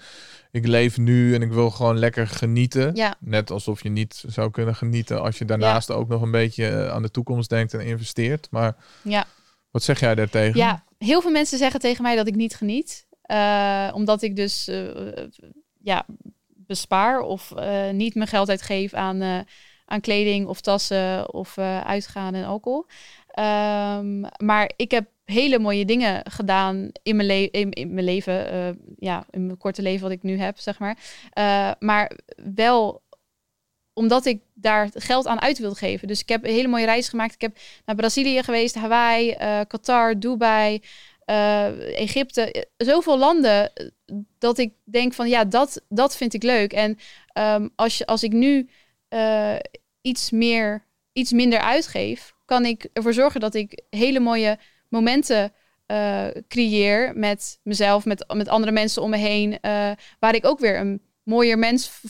ik leef nu en ik wil gewoon lekker genieten. Ja. Net alsof je niet zou kunnen genieten als je daarnaast ook nog een beetje aan de toekomst denkt en investeert. Maar Ja. wat zeg jij daartegen? Ja, heel veel mensen zeggen tegen mij dat ik niet geniet. eh, omdat ik dus eh, ja, bespaar of eh, niet mijn geld uitgeef aan, aan kleding of tassen of uitgaan en alcohol. Ehm, maar ik heb hele mooie dingen gedaan in mijn, in, in mijn leven. ja, in mijn korte leven wat ik nu heb, zeg maar. Maar wel omdat ik daar geld aan uit wilde geven. Dus ik heb een hele mooie reis gemaakt. Ik heb naar Brazilië geweest, Hawaii, eh, Qatar, Dubai, eh, Egypte. Eh, Zoveel landen dat ik denk van ja, dat, dat vind ik leuk. En ehm, als, je, als ik nu iets, meer, iets minder uitgeef, kan ik ervoor zorgen dat ik hele mooie momenten creëer met mezelf, met, met andere mensen om me heen. waar ik ook weer een mooier mens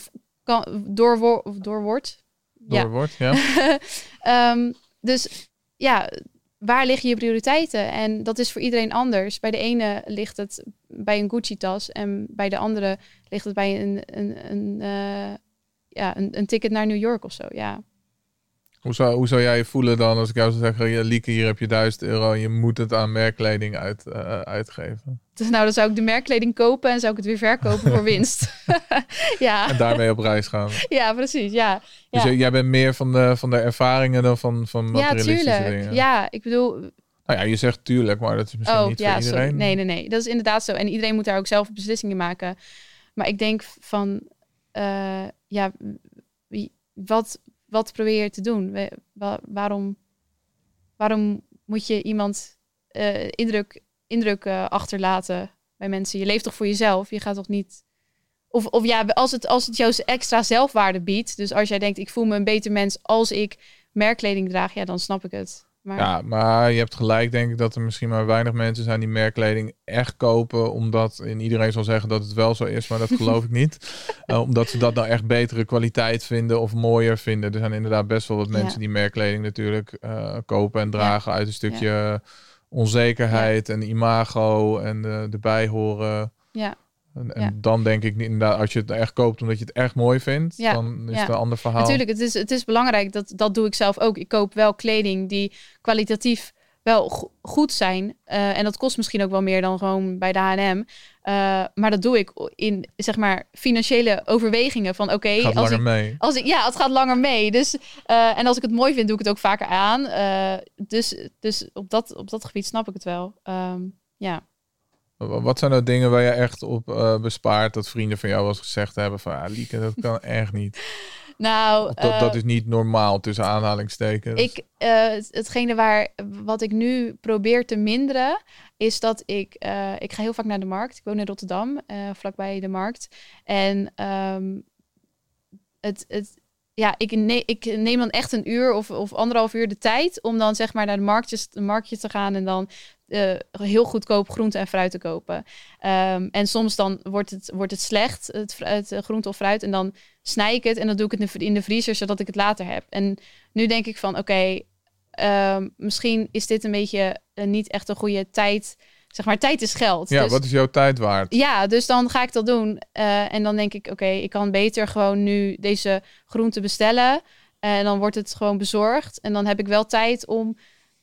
kan, door, door word. Door wordt, ja. Ehm, dus ja, waar liggen je prioriteiten? En dat is voor iedereen anders. Bij de ene ligt het bij een Gucci-tas en bij de andere ligt het bij een, een, een, eh, ja, een, een ticket naar New York of zo. Ja. Hoe zou, hoe zou jij je voelen dan als ik jou zou zeggen, ja, Lieke, hier heb je 1000 euro en je moet het aan merkkleding uit, eh, uitgeven. Dus nou, dan zou ik de merkkleding kopen en zou ik het weer verkopen voor winst. ja. En daarmee op reis gaan. ja, precies. Ja. Dus Ja. jij- jij bent meer van de, van de ervaringen dan van, van Ja, materialistische tuurlijk. dingen. Ja, ik bedoel, Nou ja, je zegt tuurlijk, maar dat is misschien oh niet ja, voor sorry. iedereen. Nee, nee, nee. Dat is inderdaad zo. En iedereen moet daar ook zelf beslissingen maken. Maar ik denk van, eh, ja, wat, wat probeer je te doen? Waarom, waarom moet je iemand eh, indruk, indruk eh, achterlaten bij mensen? Je leeft toch voor jezelf? Je gaat toch niet... Of, of ja, als het, als het jou extra zelfwaarde biedt. Dus als jij denkt, ik voel me een beter mens als ik merkkleding draag. Ja, dan snap ik het. Maar Ja, maar je hebt gelijk, denk ik, dat er misschien maar weinig mensen zijn die merkkleding echt kopen. Omdat, en iedereen zal zeggen dat het wel zo is, maar dat geloof ik niet. Eh, omdat ze dat nou echt betere kwaliteit vinden of mooier vinden. Er zijn inderdaad best wel wat Ja. mensen die merkkleding natuurlijk eh, kopen en dragen uit een stukje onzekerheid en imago en eh, erbij horen. ja, En, en Ja. dan denk ik niet, inderdaad, als je het echt koopt omdat je het echt mooi vindt, Ja, dan is ja. het een ander verhaal. natuurlijk, het is, het is belangrijk. Dat, dat doe ik zelf ook. Ik koop wel kleding die kwalitatief wel go- goed zijn. Eh, en dat kost misschien ook wel meer dan gewoon bij de H&M. Eh, maar dat doe ik in, zeg maar, financiële overwegingen van oké, als langer ik mee. Als ik, ja, het gaat langer mee. Dus, eh, en als ik het mooi vind, doe ik het ook vaker aan. Dus dus op, dat, op dat gebied snap ik het wel. Ehm, ja. Wa- Wat zijn nou dingen waar je echt op eh, bespaart dat vrienden van jou wel eens gezegd hebben van ah, Lieke, dat kan echt niet. Nou, Of dat, eh, dat is niet normaal tussen aanhalingstekens. ik, het- hetgene waar, wat ik nu probeer te minderen, is dat ik, ik ga heel vaak naar de markt. Ik woon in Rotterdam, vlakbij de markt. En ehm, het, het, ja, ik, ne ik neem dan echt een uur of, of anderhalf uur de tijd om dan zeg maar naar de marktjes, de marktje te gaan en dan eh, heel goedkoop groente en fruit te kopen. Ehm, en soms dan wordt het, wordt het slecht, het, het eh, groente of fruit. En dan snij ik het en dan doe ik het in de vriezer, zodat ik het later heb. En nu denk ik van, oké, ehm, misschien is dit een beetje eh, niet echt een goede tijd. Zeg maar, tijd is geld. ja, Dus- wat is jouw tijd waard? ja, dus dan ga ik dat doen. En dan denk ik, oké, ik kan beter gewoon nu deze groente bestellen. En dan wordt het gewoon bezorgd. En dan heb ik wel tijd om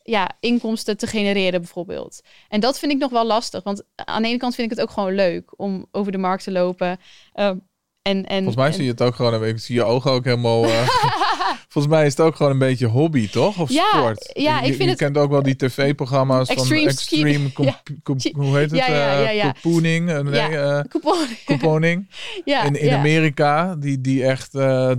ja, inkomsten te genereren, bijvoorbeeld. En dat vind ik nog wel lastig. Want aan de ene kant vind ik het ook gewoon leuk om over de markt te lopen. Ehm, en, en, Volgens mij zie je het ook gewoon, ik zie je ogen ook helemaal... eh, volgens mij is het ook gewoon een beetje hobby, toch? Of Ja, sport? ja, je, ik vind je het- kent ook wel die tv-programma's van Extreme... Ja. hoe heet het? Ja, ja, Eh, ja, ja. Couponing? Eh, nee, couponing. ja, in in. Amerika, die, die echt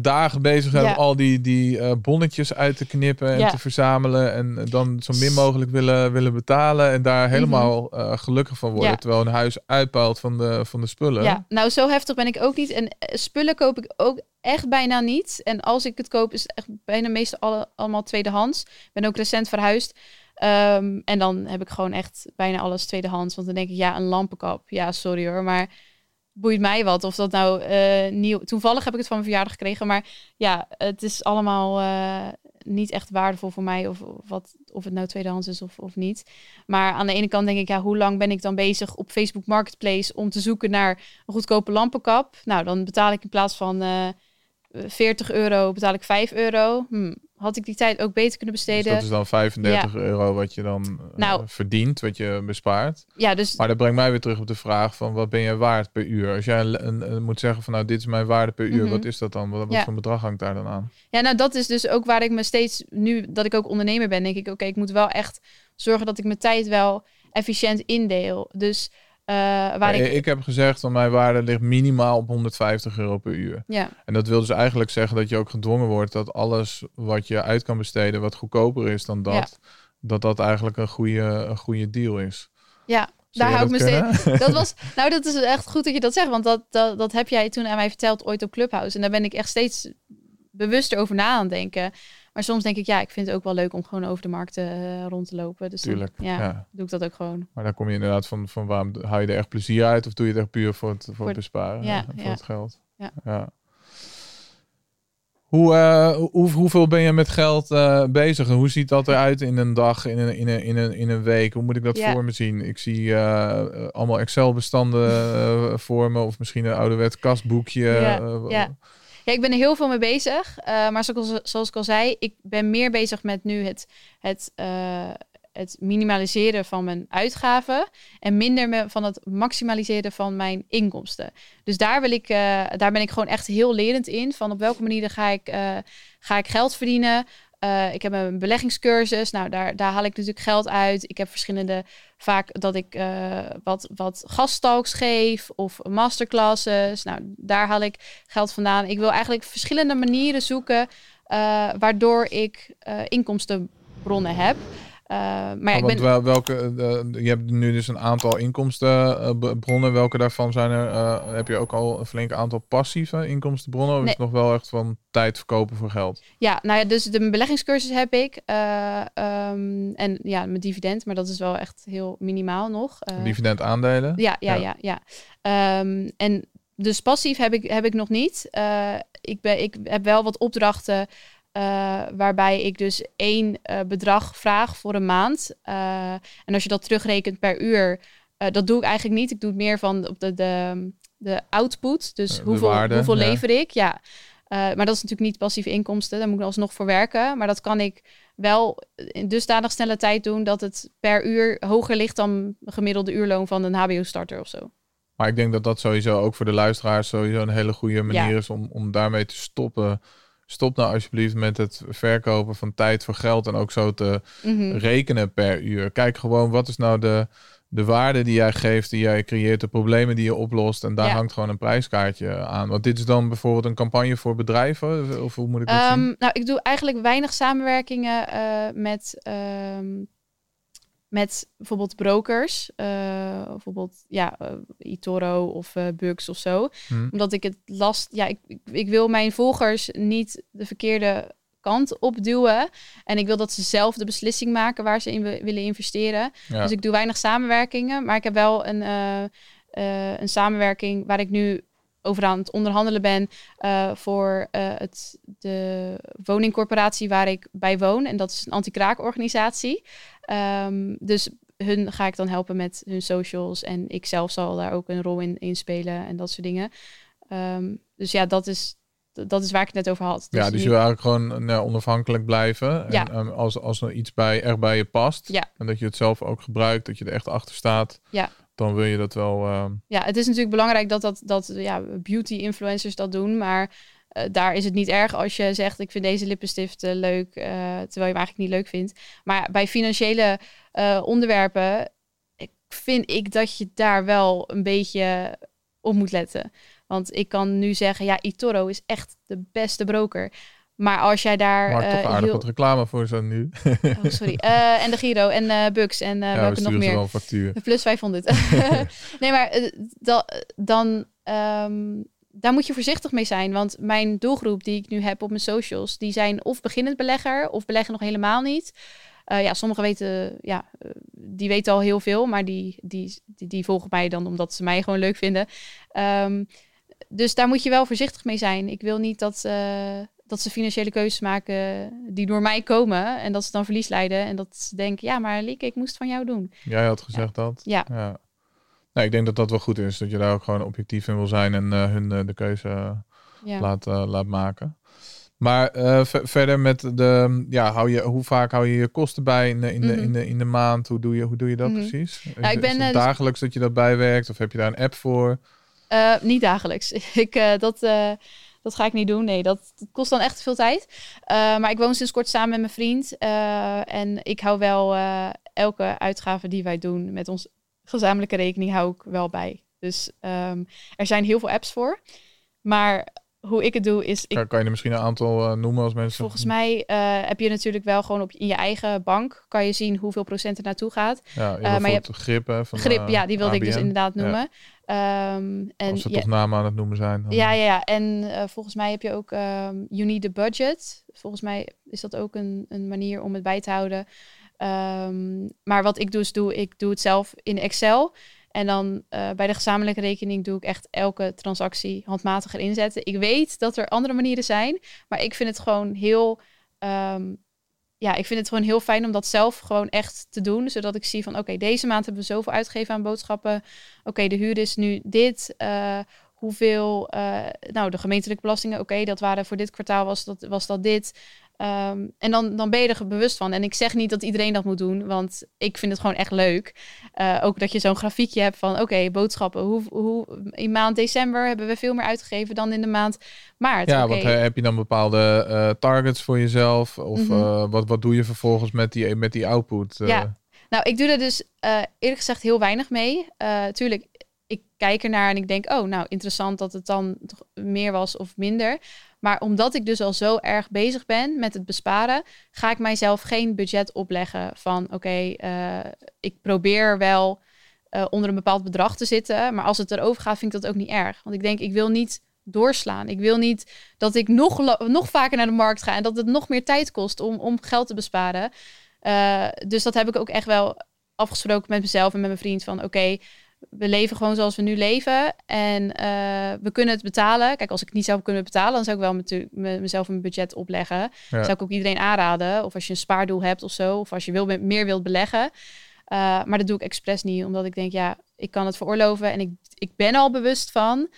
dagen bezig zijn om al die, die bonnetjes uit te knippen en te verzamelen. En dan zo min mogelijk willen, willen betalen. En daar helemaal eh, gelukkig van worden. Mhm. Terwijl een huis uitpuilt van de, van de spullen. Ja, nou zo heftig ben ik ook niet. En spullen koop ik ook echt bijna niet. En als ik het koop, is het echt bijna meestal alle, allemaal tweedehands. Ik ben ook recent verhuisd. Ehm, en dan heb ik gewoon echt bijna alles tweedehands. Want dan denk ik, ja, een lampenkap. Ja, sorry hoor, maar boeit mij wat. Of dat nou eh, nieuw... Toevallig heb ik het van mijn verjaardag gekregen. Maar ja, het is allemaal eh, niet echt waardevol voor mij. Of, wat, of het nou tweedehands is of, of niet. Maar aan de ene kant denk ik, ja, hoe lang ben ik dan bezig op Facebook Marketplace om te zoeken naar een goedkope lampenkap? Nou, dan betaal ik in plaats van eh 40 euro, betaal ik 5 euro. Hm, had ik die tijd ook beter kunnen Dus besteden? dat is dan 35 euro wat je dan eh, Nou. verdient, wat je bespaart. Ja, dus Maar dat brengt mij weer terug op de vraag van wat ben je waard per uur? Als jij een, moet zeggen van nou dit is mijn waarde per uur, Mhm. wat is dat dan? Wat, wat Ja. voor bedrag hangt daar dan aan? Ja, nou dat is dus ook waar ik me steeds, nu dat ik ook ondernemer ben, denk ik, oké, ik moet wel echt zorgen dat ik mijn tijd wel efficiënt indeel. Dus eh, waar ik, ik, heb gezegd van mijn waarde ligt minimaal op 150 euro per uur. ja, En dat wil dus eigenlijk zeggen dat je ook gedwongen wordt dat alles wat je uit kan besteden wat goedkoper is dan dat, Ja. dat dat eigenlijk een goede, een goede deal is. ja, daar hou ik me dat steeds. Dat was, nou, dat is echt goed dat je dat zegt, want dat, dat, dat heb jij toen aan mij verteld ooit op Clubhouse. En daar ben ik echt steeds bewuster over na aan het denken. Maar soms denk ik, ja, ik vind het ook wel leuk om gewoon over de markten eh, rond te lopen. Dus dan, Tuurlijk. ja, Ja. doe ik dat ook gewoon. Maar dan kom je inderdaad van, van waarom haal je er echt plezier uit of doe je het echt puur voor het, voor Voor het besparen, ja, eh, voor ja. het geld? Ja. Hoe, eh, hoe, hoeveel ben je met geld bezig en hoe ziet dat eruit in een dag, in een, in een, in een, in een week? Hoe moet ik dat voor me zien? Ik zie allemaal Excel-bestanden voor me of misschien een ouderwet kastboekje. Ik ben er heel veel mee bezig. eh, maar zoals, zoals ik al zei, ik ben meer bezig met nu het, het, eh, het minimaliseren van mijn uitgaven. En minder me- van het maximaliseren van mijn inkomsten. Dus daar, wil ik, eh, daar ben ik gewoon echt heel lerend in. Van op welke manier ga ik, ga ik geld verdienen. Ik heb een beleggingscursus. Nou, daar, daar haal ik natuurlijk geld uit. Ik heb verschillende, vaak dat ik eh, wat, wat gasttalks geef of masterclasses. Nou, daar haal ik geld vandaan. Ik wil eigenlijk verschillende manieren zoeken eh, waardoor ik eh, inkomstenbronnen heb. Eh, maar ja, ik ben, wel, welke, eh, je hebt nu dus een aantal inkomstenbronnen. Welke daarvan zijn er? eh, heb je ook al een flink aantal passieve inkomstenbronnen? Of is Nee. het nog wel echt van tijd verkopen voor geld? ja, nou ja, dus de beleggingscursus heb ik. eh, ehm, en ja, mijn dividend, maar dat is wel echt heel minimaal nog. Eh, Dividend aandelen? Ja, ja, Ja. ja, ja. Ehm, en dus passief heb ik, heb ik nog niet. Eh, ik, ben, ik heb wel wat opdrachten eh, waarbij ik dus één eh, bedrag vraag voor een maand. Eh, en als je dat terugrekent per uur, dat doe ik eigenlijk niet. Ik doe het meer van op de, de, de output. Dus de hoeveel, waarde, hoeveel ja. lever ik? Ja. Maar dat is natuurlijk niet passieve inkomsten. Daar moet ik alsnog voor werken. Maar dat kan ik wel in dusdanig snelle tijd doen dat het per uur hoger ligt dan gemiddelde uurloon van een HBO-starter of zo. Maar ik denk dat dat sowieso ook voor de luisteraars sowieso een hele goede manier Ja. is om, om daarmee te stoppen. Stop nou alsjeblieft met het verkopen van tijd voor geld en ook zo te Mhm. rekenen per uur. Kijk gewoon wat is nou de, de waarde die jij geeft, die jij creëert, de problemen die je oplost. En daar Ja. hangt gewoon een prijskaartje aan. Want dit is dan bijvoorbeeld een campagne voor bedrijven? Of hoe moet ik dat zien? Ehm, nou, ik doe eigenlijk weinig samenwerkingen eh, met, ehm, met bijvoorbeeld brokers. Eh, bijvoorbeeld ja, eh, eToro of eh Bugs of zo. Hm. Omdat ik het last... Ja, ik, ik, ik wil mijn volgers niet de verkeerde kant opduwen. En ik wil dat ze zelf de beslissing maken waar ze in wi- willen investeren. Ja. Dus ik doe weinig samenwerkingen. Maar ik heb wel een, eh, eh, een samenwerking waar ik nu over aan het onderhandelen ben eh, voor eh, het, de woningcorporatie waar ik bij woon. En dat is een anti-kraakorganisatie. Ehm, dus hun ga ik dan helpen met hun socials. En ik zelf zal daar ook een rol in, in spelen en dat soort dingen. Ehm, dus ja, dat is, dat is waar ik het net over had. ja, dus nu- je wil eigenlijk gewoon nou, onafhankelijk blijven. En Ja. ehm, als, als er iets bij, echt bij je past Ja. en dat je het zelf ook gebruikt, dat je er echt achter staat, Ja. Dan wil je dat wel. ehm, Ja, het is natuurlijk belangrijk dat, dat, dat ja, beauty-influencers dat doen. Maar eh, daar is het niet erg als je zegt: Ik vind deze lippenstift eh, leuk, eh, terwijl je hem eigenlijk niet leuk vindt. Maar bij financiële eh, onderwerpen vind ik dat je daar wel een beetje op moet letten. Want ik kan nu zeggen: Ja, eToro is echt de beste broker. Maar als jij daar. maak eh, toch aardig heel- wat reclame voor zo nu. Oh, sorry. Eh, en de Giro en eh Bugs en eh ja, we welke nog meer. wel een factuur. Plus 500. nee, maar eh, da- dan... ehm, daar moet je voorzichtig mee zijn. Want mijn doelgroep die ik nu heb op mijn socials... die zijn of beginnend belegger... of beleggen nog helemaal niet. Eh, ja, sommigen weten... Ja, eh, die weten al heel veel... maar die, die, die, die volgen mij dan omdat ze mij gewoon leuk vinden. Ehm, dus daar moet je wel voorzichtig mee zijn. Ik wil niet dat... eh, dat ze financiële keuzes maken die door mij komen en dat ze dan verlies leiden en dat ze denken, ja, maar Lieke, ik moest het van jou doen. Jij had gezegd dat. Ja. ja. Nee, ik denk dat dat wel goed is. Dat je daar ook gewoon objectief in wil zijn en eh, hun eh, de keuze eh, Ja. laat, laat maken. Maar ver- verder met de, ja, hou je, hoe vaak hou je je kosten bij in de, in de, Mhm. in de, in de maand? Hoe doe je, hoe doe je dat Mhm. precies? Is, Nou, ik ben, is het dus- dagelijks dat je dat bijwerkt? Of heb je daar een app voor? Niet dagelijks. ik, dat, dat ga ik niet doen. Nee, dat, dat kost dan echt veel tijd. Eh, maar ik woon sinds kort samen met mijn vriend. eh, en ik hou wel eh, elke uitgave die wij doen met onze gezamenlijke rekening hou ik wel bij. Dus ehm, er zijn heel veel apps voor. Maar hoe ik het doe is, ik, Kan, je er misschien een aantal noemen als mensen? volgens mij heb je natuurlijk wel gewoon op, in je eigen bank kan je zien hoeveel procent er naartoe gaat. Ja, je maar je bijvoorbeeld grip hè, van Grip, ja, die wilde ik dus inderdaad Ja. noemen. Ehm, en Als we ja, toch namen aan het noemen zijn. dan- Ja, ja, ja. En eh, volgens mij heb je ook ehm You Need a Budget. Volgens mij is dat ook een, een manier om het bij te houden. Ehm, maar wat ik dus doe, ik doe het zelf in Excel. En dan eh, bij de gezamenlijke rekening doe ik echt elke transactie handmatig erin zetten. Ik weet dat er andere manieren zijn, maar ik vind het gewoon heel... ja, ik vind het gewoon heel fijn om dat zelf gewoon echt te doen. Zodat ik zie van, oké, deze maand hebben we zoveel uitgegeven aan boodschappen. Oké, de huur is nu dit. eh, hoeveel, eh, nou, de gemeentelijke belastingen, oké, dat waren voor dit kwartaal was dat, was dat dit. Ehm, en dan, dan ben je er bewust van. En ik zeg niet dat iedereen dat moet doen, want ik vind het gewoon echt leuk. Eh, ook dat je zo'n grafiekje hebt van, oké, boodschappen. Hoe, hoe, in maand december hebben we veel meer uitgegeven dan in de maand maart. Ja, Oké. want eh, heb je dan bepaalde eh, targets voor jezelf? Of Mhm. wat, wat doe je vervolgens met die, met die output? Ja. Nou, ik doe er dus eerlijk gezegd heel weinig mee. Tuurlijk, ik kijk ernaar en ik denk, oh, nou, interessant dat het dan meer was of minder. Maar omdat ik dus al zo erg bezig ben met het besparen, ga ik mijzelf geen budget opleggen van oké, eh, ik probeer wel eh, onder een bepaald bedrag te zitten. Maar als het erover gaat, vind ik dat ook niet erg. Want ik denk, ik wil niet doorslaan. Ik wil niet dat ik nog, nog vaker naar de markt ga en dat het nog meer tijd kost om, om geld te besparen. Eh, dus dat heb ik ook echt wel afgesproken met mezelf en met mijn vriend van oké, we leven gewoon zoals we nu leven en eh, we kunnen het betalen. Kijk, als ik het niet zou kunnen betalen, dan zou ik wel natuurlijk me- mezelf een budget opleggen. Ja. Zou ik ook iedereen aanraden. Of als je een spaardoel hebt of zo, of als je wil, meer wilt beleggen. Uh, maar dat doe ik expres niet, omdat ik denk, ja, ik kan het veroorloven en ik, ik ben al bewust van.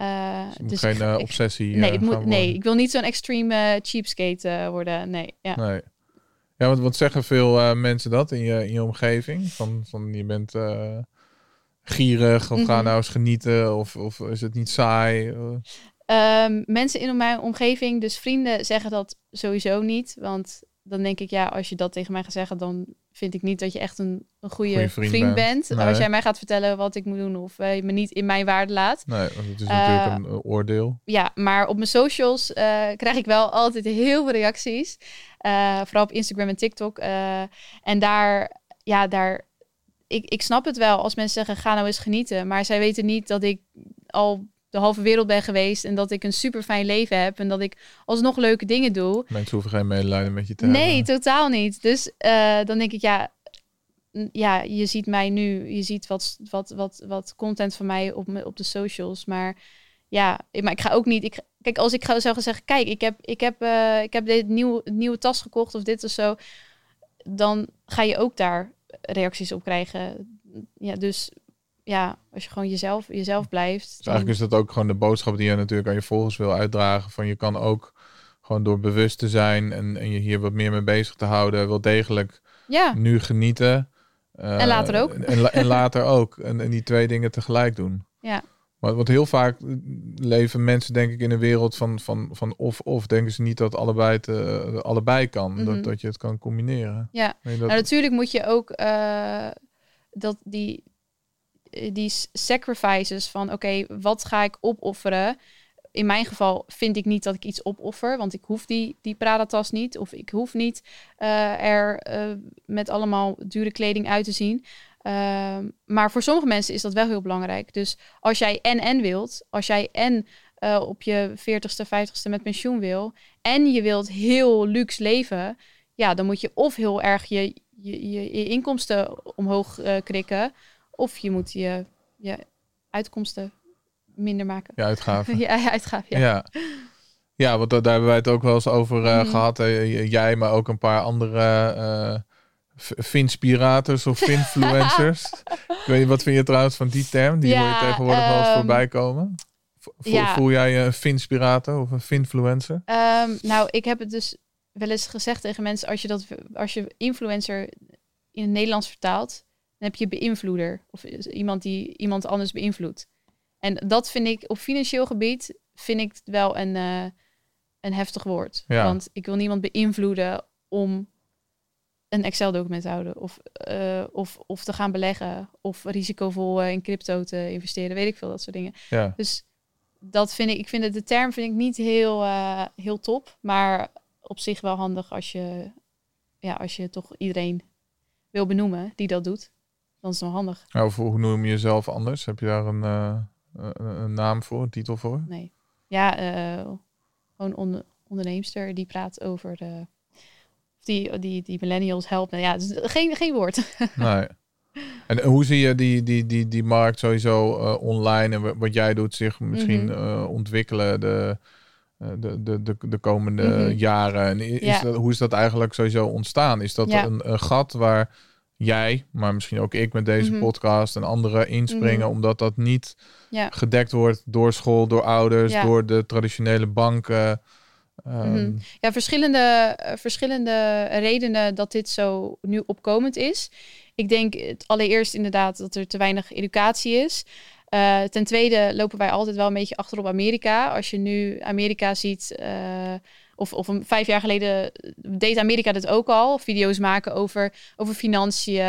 Uh, dus geen ik- eh, ik- obsessie nee, eh, het moet, nee, ik wil niet zo'n extreme eh, cheapskate eh, worden. Nee, ja. Nee. Ja, want wat zeggen veel eh, mensen dat in je, in je omgeving? Van, van je bent eh, gierig of ga Mhm. nou eens genieten of, of is het niet saai? Eh, Ehm, mensen in mijn omgeving, dus vrienden, zeggen dat sowieso niet. Want dan denk ik, ja, als je dat tegen mij gaat zeggen, dan vind ik niet dat je echt een, een goede vriend, vriend bent. bent. Nee. Als jij mij gaat vertellen wat ik moet doen of eh, je me niet in mijn waarde laat. nee, want het is Eh, natuurlijk een eh, oordeel. Ja, maar op mijn socials eh, krijg ik wel altijd heel veel reacties. Eh, vooral op Instagram en TikTok. Eh, en daar, ja, daar, ik, ik snap het wel als mensen zeggen, ga nou eens genieten. Maar zij weten niet dat ik al de halve wereld ben geweest en dat ik een super fijn leven heb en dat ik alsnog leuke dingen doe. Mensen hoeven geen medelijden met je te Nee, hebben. totaal niet. Dus eh, dan denk ik, ja, n- ja, je ziet mij nu, je ziet wat, wat, wat, wat content van mij op, me- op de socials. Maar ja, ik- maar ik ga ook niet. Ik, kijk, als ik zou gaan zeggen, kijk, ik heb, ik heb, eh, ik heb dit nieuwe, nieuwe tas gekocht of dit of zo, dan ga je ook daar reacties op krijgen. Ja, dus ja, als je gewoon jezelf, jezelf blijft. Dus eigenlijk is dat ook gewoon de boodschap die je natuurlijk aan je volgers wil uitdragen. Van je kan ook gewoon door bewust te zijn en, en je hier wat meer mee bezig te houden, wel degelijk ja, nu genieten. Eh, En later ook. En, la- en later ook. En, en die twee dingen tegelijk doen. ja, Maar want heel vaak leven mensen denk ik in een wereld van, van, van of-of. Denken ze niet dat allebei, te, allebei kan. Mhm. dat, dat je het kan combineren. ja. Dat, Nou, natuurlijk moet je ook eh, dat die, eh, die sacrifices van oké, wat ga ik opofferen? In mijn geval vind ik niet dat ik iets opoffer, want ik hoef die, die Prada-tas niet. Of ik hoef niet eh, er eh, met allemaal dure kleding uit te zien. Ehm, maar voor sommige mensen is dat wel heel belangrijk. Dus als jij en-en wilt, als jij en eh, op je 40ste, 50ste met pensioen wil, en je wilt heel luxe leven, ja, dan moet je of heel erg je, je, je, je inkomsten omhoog eh, krikken, of je moet je, je uitkomsten minder maken. je uitgaven. Ja, uitgaven. Ja. Ja. ja. want da- daar hebben wij het ook wel eens over eh, Mhm. gehad. Eh, jij, maar ook een paar andere finspirators of finfluencers. ik weet niet, wat vind je trouwens van die term? Die hoor je tegenwoordig wel eens ehm, voorbij komen. Vo- Voel, ja. voel jij je een finspirator of een finfluencer? Ehm, nou, ik heb het dus wel eens gezegd tegen mensen: als je, dat, als je influencer in het Nederlands vertaalt, dan heb je beïnvloeder. Of iemand die iemand anders beïnvloedt. En dat vind ik op financieel gebied vind ik wel een, eh, een heftig woord. Ja. Want ik wil niemand beïnvloeden om een Excel-document houden. Of, eh, of, of te gaan beleggen. Of risicovol eh, in crypto te investeren. Weet ik veel, dat soort dingen. Ja. Dus dat vind ik, ik vind het, de term vind ik niet heel, eh, heel top, maar op zich wel handig als je, ja, als je toch iedereen wil benoemen die dat doet. Dan is het wel handig. Nou, of hoe noem je jezelf anders? Heb je daar een, een, naam voor, een titel voor? Nee. Ja, gewoon onder, onderneemster die praat over de, die, die, die millennials helpt. Nou ja, dus geen, geen woord. Nee. En hoe zie je die, die, die, die markt sowieso eh, online en wa- wat jij doet zich misschien Mhm. eh, ontwikkelen de, eh, de, de, de, de komende Mhm. jaren? En is Ja. dat, hoe is dat eigenlijk sowieso ontstaan? Is dat Ja. een, een gat waar jij, maar misschien ook ik met deze Mhm. podcast en anderen inspringen, omdat dat niet ja. gedekt wordt door school, door ouders, door de traditionele banken? Mhm. Ja, verschillende, eh, verschillende redenen dat dit zo nu opkomend is. Ik denk het allereerst inderdaad dat er te weinig educatie is. Eh, ten tweede lopen wij altijd wel een beetje achter op Amerika. Als je nu Amerika ziet, eh, of, of een, vijf jaar geleden deed Amerika dit ook al. Video's maken over, over financiën.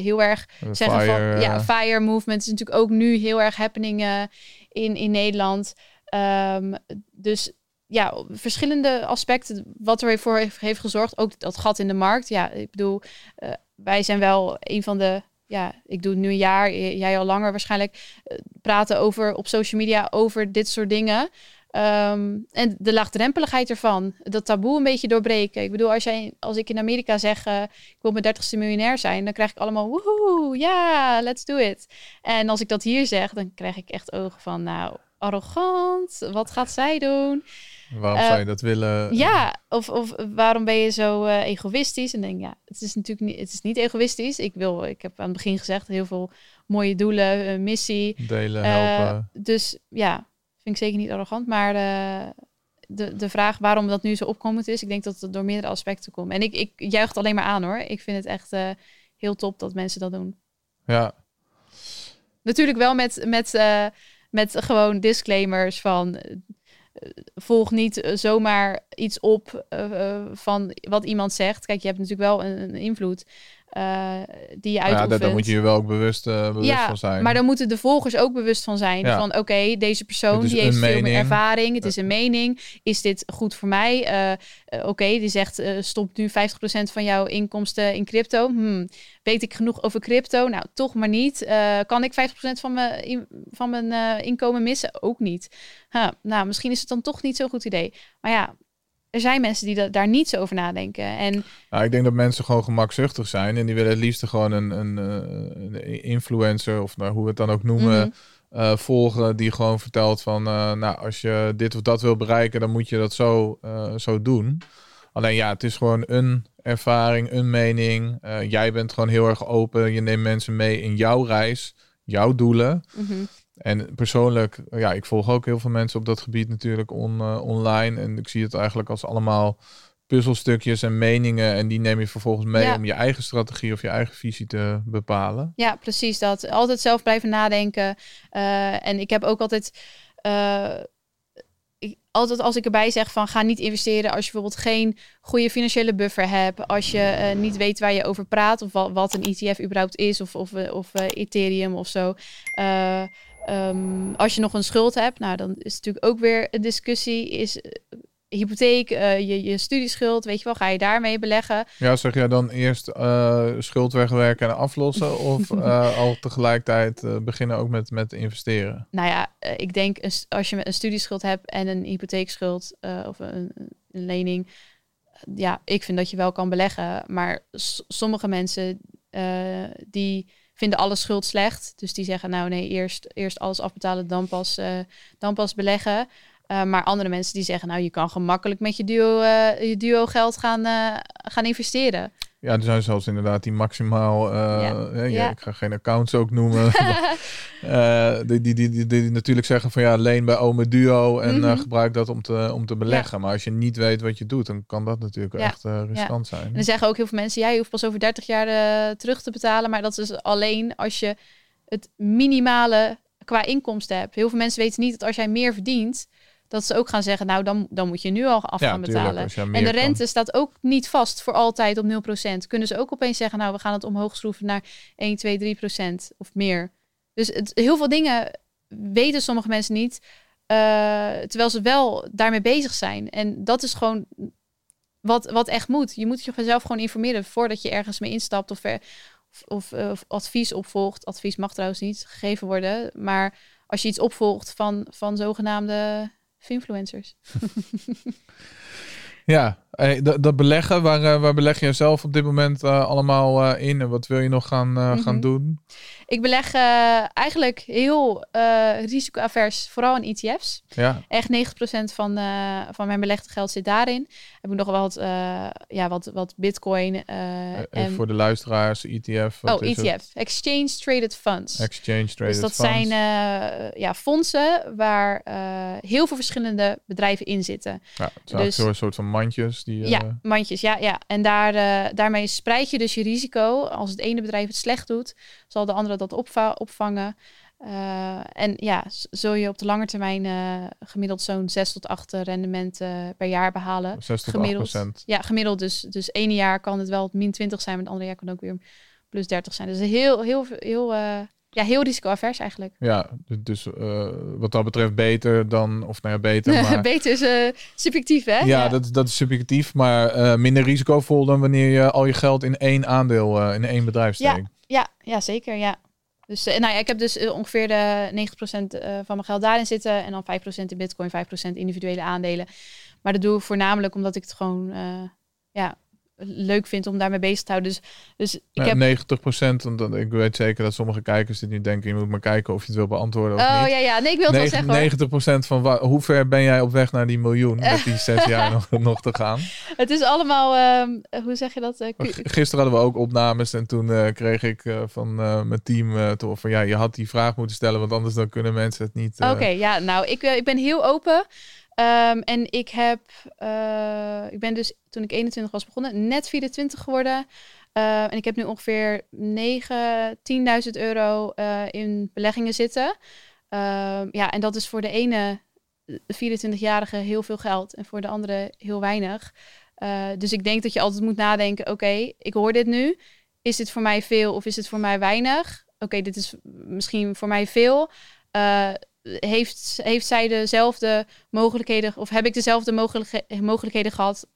heel erg zeggen van FIRE, ja, eh, fire movement is natuurlijk ook nu heel erg happening in, in Nederland. Ehm, dus ja, verschillende aspecten wat er voor heeft, heeft gezorgd. Ook dat gat in de markt. Ja, ik bedoel, uh, wij zijn wel een van de ja, ik doe nu een jaar, jij al langer waarschijnlijk, uh, praten over op social media over dit soort dingen. Um, en de laagdrempeligheid ervan, dat taboe een beetje doorbreken. Ik bedoel, als, jij, als ik in Amerika zeg, uh, ik wil mijn dertigste miljonair zijn, dan krijg ik allemaal, woehoe, ja, let's do it. En als ik dat hier zeg, dan krijg ik echt ogen van, nou, arrogant, wat gaat zij doen? Waarom uh, zou je dat willen? Ja, of, of waarom ben je zo uh, egoïstisch? En denk ja, het is natuurlijk niet, het is niet egoïstisch. Ik wil, ik heb aan het begin gezegd, heel veel mooie doelen, missie. Delen, helpen. Dus ja, vind ik zeker niet arrogant. Maar de, de vraag waarom dat nu zo opkomend is, ik denk dat het door meerdere aspecten komt. En ik, ik juich het alleen maar aan hoor. Ik vind het echt heel top dat mensen dat doen. Ja. Natuurlijk wel met, met, met gewoon disclaimers van volg niet zomaar iets op van wat iemand zegt. Kijk, je hebt natuurlijk wel een, een invloed. Uh, die je uitoefent. Ja, daar moet je je wel ook bewust, uh, bewust ja, van zijn. maar dan moeten de volgers ook bewust van zijn. Ja. Van oké, okay, deze persoon die heeft veel meer ervaring. Het is een mening. Is dit goed voor mij? Uh, oké, okay, die zegt stop nu 50% van jouw inkomsten in crypto. Hmm, weet ik genoeg over crypto? Nou, toch maar niet. kan ik 50% van mijn, van mijn inkomen missen? Ook niet. Huh, nou, misschien is het dan toch niet zo'n goed idee. Maar ja, er zijn mensen die da daar niet zo over nadenken. En... Nou, ik denk dat mensen gewoon gemakzuchtig zijn en die willen het liefst gewoon een, een, een influencer of nou, hoe we het dan ook noemen. Mm -hmm. uh, volgen die gewoon vertelt van, uh, nou, als je dit of dat wil bereiken, dan moet je dat zo, uh, zo doen. Alleen ja, het is gewoon een ervaring, een mening. jij bent gewoon heel erg open. Je neemt mensen mee in jouw reis, jouw doelen. Mm -hmm. En persoonlijk, ja, ik volg ook heel veel mensen op dat gebied natuurlijk on, uh, online. En ik zie het eigenlijk als allemaal puzzelstukjes en meningen. En die neem je vervolgens mee ja. om je eigen strategie of je eigen visie te bepalen. Ja, precies dat. Altijd zelf blijven nadenken. Uh, en ik heb ook altijd. Uh, ik, altijd als ik erbij zeg van ga niet investeren als je bijvoorbeeld geen goede financiële buffer hebt, als je uh, niet weet waar je over praat of wat, wat een ETF überhaupt is of, of, of Ethereum of zo. Um, als je nog een schuld hebt, nou dan is het natuurlijk ook weer een discussie. Is hypotheek, uh, je, je studieschuld, weet je wel, ga je daarmee beleggen? Ja, zeg jij dan eerst uh, schuld wegwerken en aflossen of uh, al tegelijkertijd beginnen ook met, met investeren? Nou ja, ik denk als je een studieschuld hebt en een hypotheekschuld of een, een, lening, ja, ik vind dat je wel kan beleggen, maar sommige mensen die vinden alle schuld slecht, dus die zeggen nou nee, eerst, eerst alles afbetalen, dan pas, dan pas beleggen. Uh, maar andere mensen die zeggen, nou, je kan gemakkelijk met je duo, uh, je duo geld gaan, gaan investeren. Ja, er zijn zelfs inderdaad die maximaal, ja. Ja, ik ga geen accounts ook noemen, die, die, die, die, die, natuurlijk zeggen van ja, leen bij Ome Duo en mm -hmm. gebruik dat om te, om te beleggen. Maar als je niet weet wat je doet, dan kan dat natuurlijk echt riskant zijn. En dan zeggen ook heel veel mensen, ja, je hoeft pas over 30 jaar terug te betalen. Maar dat is alleen als je het minimale qua inkomsten hebt. Heel veel mensen weten niet dat als jij meer verdient, dat ze ook gaan zeggen, nou dan, dan moet je nu al af gaan ja, betalen. en de rente kan. staat ook niet vast voor altijd op 0%. Kunnen ze ook opeens zeggen, nou we gaan het omhoog schroeven naar 1, 2, 3% of meer. Dus het, heel veel dingen weten sommige mensen niet, uh, terwijl ze wel daarmee bezig zijn. En dat is gewoon wat, wat echt moet. Je moet jezelf gewoon informeren voordat je ergens mee instapt of, of, of, of advies opvolgt. Advies mag trouwens niet gegeven worden, maar als je iets opvolgt van, van zogenaamde influencers. ja, dat, dat beleggen, waar, uh, waar beleg je zelf op dit moment uh, allemaal uh, in en wat wil je nog gaan, mm -hmm. gaan doen? Ik beleg eigenlijk heel risicoavers, vooral in ETF's. Ja. Echt 90% van, van mijn belegde geld zit daarin. Heb ik nog wel wat, ja, wat, wat bitcoin. en voor de luisteraars, ETF. oh, ETF. Het? Exchange Traded Funds. Exchange Traded dus dat funds. zijn ja, fondsen waar heel veel verschillende bedrijven in zitten. Ja, het zijn dus, een soort van mandjes. Die, ja, uh... mandjes, ja, ja. En daar, uh, daarmee spreid je dus je risico. Als het ene bedrijf het slecht doet, zal de andere dat opva opvangen. Uh, en ja, zul je op de lange termijn gemiddeld zo'n 6 tot 8 rendementen per jaar behalen. 6 tot gemiddeld. 8%. Ja, gemiddeld. Dus, dus ene jaar kan het wel min 20 zijn, maar het andere jaar kan ook weer plus 30 zijn. Dus heel, heel, heel, ja, heel risicoavers eigenlijk. Ja, dus, dus eh, wat dat betreft beter dan, of nou ja, beter. Maar, Beter is eh, subjectief, hè? ja, Dat, dat is subjectief, maar eh, minder risicovol dan wanneer je al je geld in één aandeel, eh, in één bedrijf Ja. steekt. Ja, ja, zeker, ja. Dus eh, nou ja, ik heb dus eh, ongeveer de 90% eh, van mijn geld daarin zitten. En dan 5% in bitcoin, 5% individuele aandelen. Maar dat doe ik voornamelijk omdat ik het gewoon ja, leuk vind om daarmee bezig te houden. Dus, dus ik Ja, heb... 90 procent, want ik weet zeker dat sommige kijkers dit nu denken, je moet maar kijken of je het wil beantwoorden of Oh niet. ja, ja. Nee, ik wil het wel zeggen hoor. 90 procent van hoe ver ben jij op weg naar die miljoen met die zes jaar nog, nog te gaan? Het is allemaal, ehm, hoe zeg je dat? Eh, Gisteren hadden we ook opnames en toen eh, kreeg ik eh, van mijn team te van ja, je had die vraag moeten stellen, want anders dan kunnen mensen het niet. Oké, ja, nou, ik, ik ben heel open. Ehm, en ik heb, eh, ik ben dus toen ik 21 was begonnen, net 24 geworden. Eh, en ik heb nu ongeveer 9, 10.000 euro eh, in beleggingen zitten. Ehm, ja, en dat is voor de ene de 24-jarige heel veel geld en voor de andere heel weinig. Eh, dus ik denk dat je altijd moet nadenken: oké, ik hoor dit nu. Is dit voor mij veel of is het voor mij weinig? Oké, dit is misschien voor mij veel. Eh, heeft, heeft zij dezelfde mogelijkheden, of heb ik dezelfde mogelijkheden gehad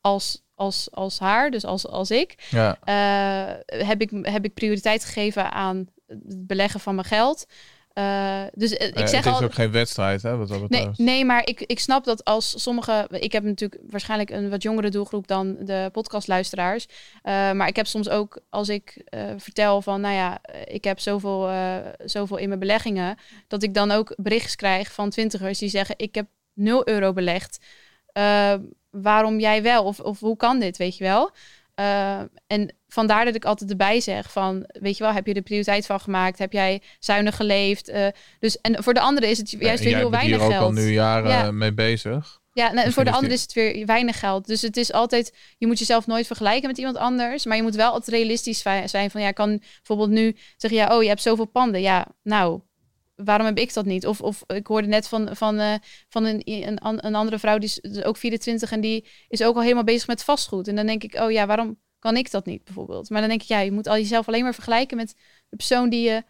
als, als, als haar, dus als, als ik? Ja, Uh, heb ik? Heb ik prioriteit gegeven aan het beleggen van mijn geld? Uh, dus uh, ik Eh, zeg het is al, ook geen wedstrijd, hè? Wat dat nee, nee, maar ik, ik snap dat als sommige. Ik heb natuurlijk waarschijnlijk een wat jongere doelgroep dan de podcastluisteraars. Uh, maar ik heb soms ook als ik vertel van, nou ja, ik heb zoveel, zoveel in mijn beleggingen, dat ik dan ook berichtjes krijg van twintigers die zeggen: ik heb 0 euro belegd. Waarom jij wel? Of, of hoe kan dit? Weet je wel? Uh, en vandaar dat ik altijd erbij zeg van, weet je wel, heb je er prioriteit van gemaakt? Heb jij zuinig geleefd? Uh, dus, en voor de anderen is het juist ja, weer heel weinig geld. geld. hier ook al nu jaren ja. mee bezig. Ja, nou, en voor de anderen is het weer weinig geld. Dus het is altijd, je moet jezelf nooit vergelijken met iemand anders. Maar je moet wel altijd realistisch zijn van, ja, kan bijvoorbeeld nu zeggen, ja, oh, je hebt zoveel panden. Ja, nou, waarom heb ik dat niet? Of, of ik hoorde net van, van, uh, van een, een, een, andere vrouw, die is ook 24 en die is ook al helemaal bezig met vastgoed. En dan denk ik, oh ja, waarom kan ik dat niet bijvoorbeeld? Maar dan denk ik, ja, je moet al jezelf alleen maar vergelijken met de persoon die je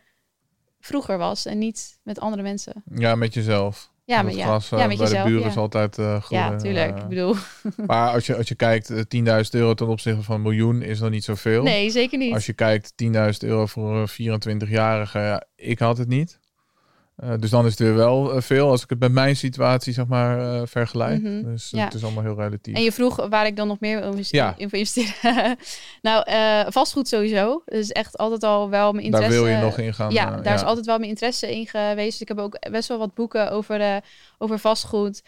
vroeger was en niet met andere mensen. Ja, met jezelf. Ja, met, ja. Glas, ja, met bij jezelf, de buren ja. is altijd uh, goed. Ja, tuurlijk. ik bedoel. maar als je, als je kijkt, 10.000 euro ten opzichte van een miljoen is nog niet zoveel. Nee, zeker niet. Als je kijkt, 10.000 euro voor een 24-jarige, ja, ik had het niet. Uh, dus dan is het weer wel uh, veel als ik het met mijn situatie zeg maar uh, vergelijk. Mm -hmm. Dus ja. het is allemaal heel relatief. En je vroeg waar ik dan nog meer in ja. investeren. nou, vastgoed sowieso. Is echt altijd al wel mijn interesse. Daar wil je nog in gaan. Ja, daar ja. is altijd wel mijn interesse in geweest. Dus ik heb ook best wel wat boeken over, over vastgoed.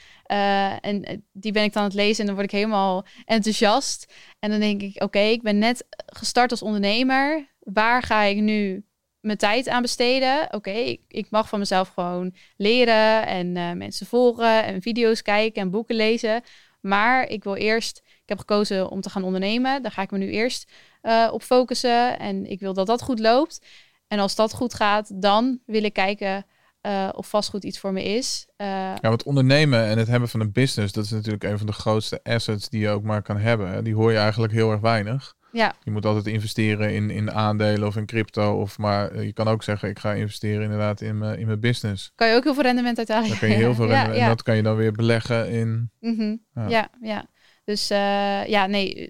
en die ben ik dan aan het lezen en dan word ik helemaal enthousiast. En dan denk ik, oké, okay, ik ben net gestart als ondernemer. Waar ga ik nu mijn tijd aan besteden. Oké, ik, mag van mezelf gewoon leren en uh, mensen volgen en video's kijken en boeken lezen. Maar ik wil eerst, ik heb gekozen om te gaan ondernemen. Daar ga ik me nu eerst uh, op focussen en ik wil dat dat goed loopt. En als dat goed gaat, dan wil ik kijken uh, of vastgoed iets voor me is. Uh, ja, want ondernemen en het hebben van een business, dat is natuurlijk een van de grootste assets die je ook maar kan hebben. Die hoor je eigenlijk heel erg weinig. Ja. Je moet altijd investeren in, in aandelen of in crypto. Of maar je kan ook zeggen, ik ga investeren inderdaad in mijn, in mijn business. Kan je ook heel veel rendement uithalen. Dan kan je heel veel rendement. Ja, ja. En dat kan je dan weer beleggen in. Mm -hmm. ja. ja. Dus uh, ja, nee.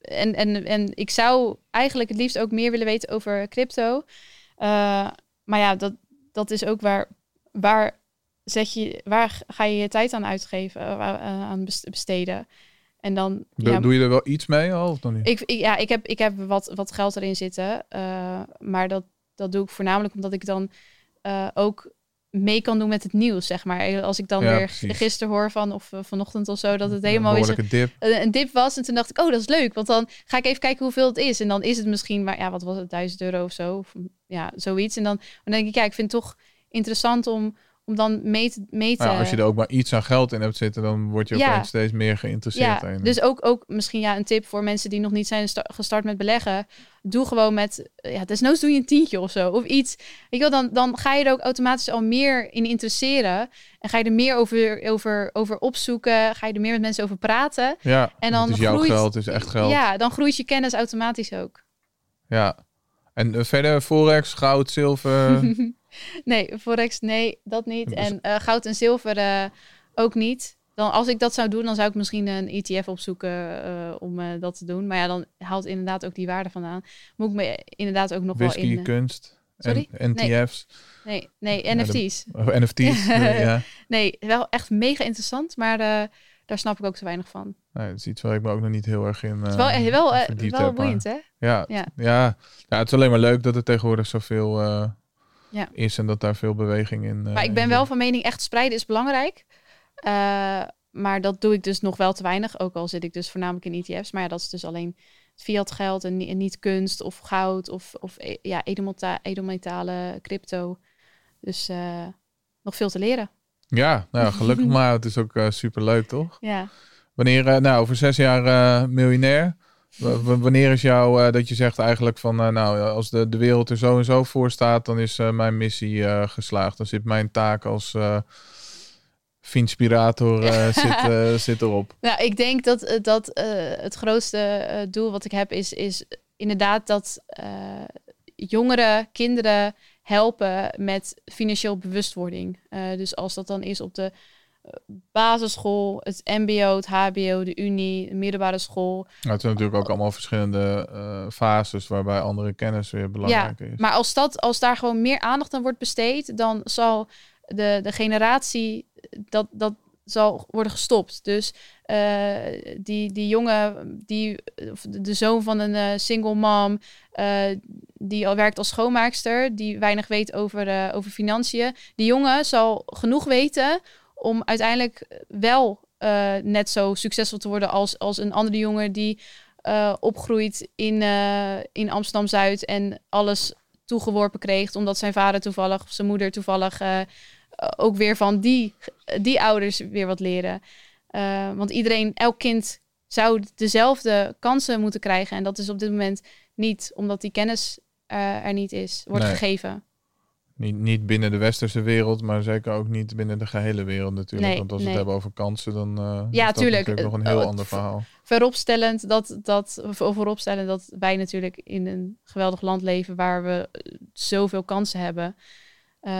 En, en, en ik zou eigenlijk het liefst ook meer willen weten over crypto. Uh, maar ja, dat, dat is ook waar, waar, zet je, waar ga je je tijd aan uitgeven, uh, aan besteden. En dan doe, ja, doe je er wel iets mee al of dan niet? Ik, ik, ja, ik heb, ik heb wat, wat geld erin zitten. Uh, maar dat, dat doe ik voornamelijk omdat ik dan uh, ook mee kan doen met het nieuws, zeg maar. Als ik dan ja, weer precies. gisteren hoor van, of uh, vanochtend of zo, dat het helemaal is een dip. Een, een dip was. En toen dacht ik, oh, dat is leuk. Want dan ga ik even kijken hoeveel het is. En dan is het misschien, maar ja, wat was het, 1000 euro of zo? Of, ja, zoiets. En dan, dan denk ik, ja, ik vind het toch interessant om om dan mee te... Mee te nou, als je er ook maar iets aan geld in hebt zitten, dan word je ook ja. steeds meer geïnteresseerd ja, in. Dus ook, ook misschien ja, een tip voor mensen die nog niet zijn gestart met beleggen. Doe gewoon met, ja, desnoods doe je een tientje of zo. Of iets. Weet je wel, dan, dan ga je er ook automatisch al meer in interesseren. En ga je er meer over, over, over opzoeken. Ga je er meer met mensen over praten. Ja, en dan het is jouw groeit, geld, is echt geld. Ja, dan groeit je kennis automatisch ook. Ja, En eh, verder Forex, goud, zilver. nee, Forex, nee, dat niet. En eh, goud en zilver eh, ook niet. Dan, als ik dat zou doen, dan zou ik misschien een ETF opzoeken eh, om dat te doen. Maar ja, dan haalt inderdaad ook die waarde vandaan. Moet ik me inderdaad ook nog whisky, wel in... kunst. Sorry? En, NTF's. nee, nee, Ja, de- NFT's. NFT's. nee, ja. Nee, wel echt mega interessant, maar daar snap ik ook te weinig van. Nee, dat is iets waar ik me ook nog niet heel erg in Het is uh, wel, echt- wel, wel boeiend, hè? Ja, Ja. ja. Ja. het is alleen maar leuk dat er tegenwoordig zoveel Ja. is en dat daar veel beweging in uh, Maar ik ben wel van mening, echt spreiden is belangrijk. Eh, maar dat doe ik dus nog wel te weinig. Ook al zit ik dus voornamelijk in ETF's. Maar ja, dat is dus alleen fiat geld en, ni- en niet kunst of goud of, of e- ja, edelmeta edelmetalen, crypto. Dus eh, nog veel te leren. Ja, nou, gelukkig maar. Het is ook super leuk, toch? Ja. Wanneer, eh, nou, over zes jaar eh, miljonair. W- wanneer is jou eh, dat je zegt eigenlijk van, eh, nou, als de, de wereld er zo en zo voor staat, dan is eh, mijn missie eh, geslaagd. Dan zit mijn taak als eh Finspirator eh, zit, eh, zit erop. Nou, ik denk dat, eh, dat eh, het grootste eh, doel wat ik heb is, is inderdaad dat eh, jongeren, kinderen helpen met financieel bewustwording. Eh, dus als dat dan is op de eh, basisschool, het mbo, het hbo, de unie, de middelbare school. Nou, het zijn natuurlijk ook allemaal verschillende eh, fases waarbij andere kennis weer belangrijk is. Maar als, dat, als daar gewoon meer aandacht aan wordt besteed, dan zal de, de generatie dat, dat zal worden gestopt. Dus eh, die, die jongen, die, de zoon van een eh, single mom, die al werkt als schoonmaakster, die weinig weet over, over financiën. Die jongen zal genoeg weten om uiteindelijk wel eh, net zo succesvol te worden als, als een andere jongen die eh, opgroeit in, eh, in Amsterdam Zuid en alles toegeworpen kreeg, omdat zijn vader toevallig of zijn moeder toevallig eh, ook weer van die, die ouders weer wat leren. Eh, want iedereen, elk kind zou dezelfde kansen moeten krijgen. En dat is op dit moment niet, omdat die kennis eh, er niet is, wordt Nee. gegeven. Niet, niet binnen de westerse wereld, maar zeker ook niet binnen de gehele wereld natuurlijk. Nee, Want als we nee. het hebben over kansen, dan eh Ja, is dat tuurlijk. natuurlijk nog een Eh, heel het- ander verhaal. Vooropstellend dat, dat, vooropstellend dat wij natuurlijk in een geweldig land leven waar we eh, zoveel kansen hebben. Eh,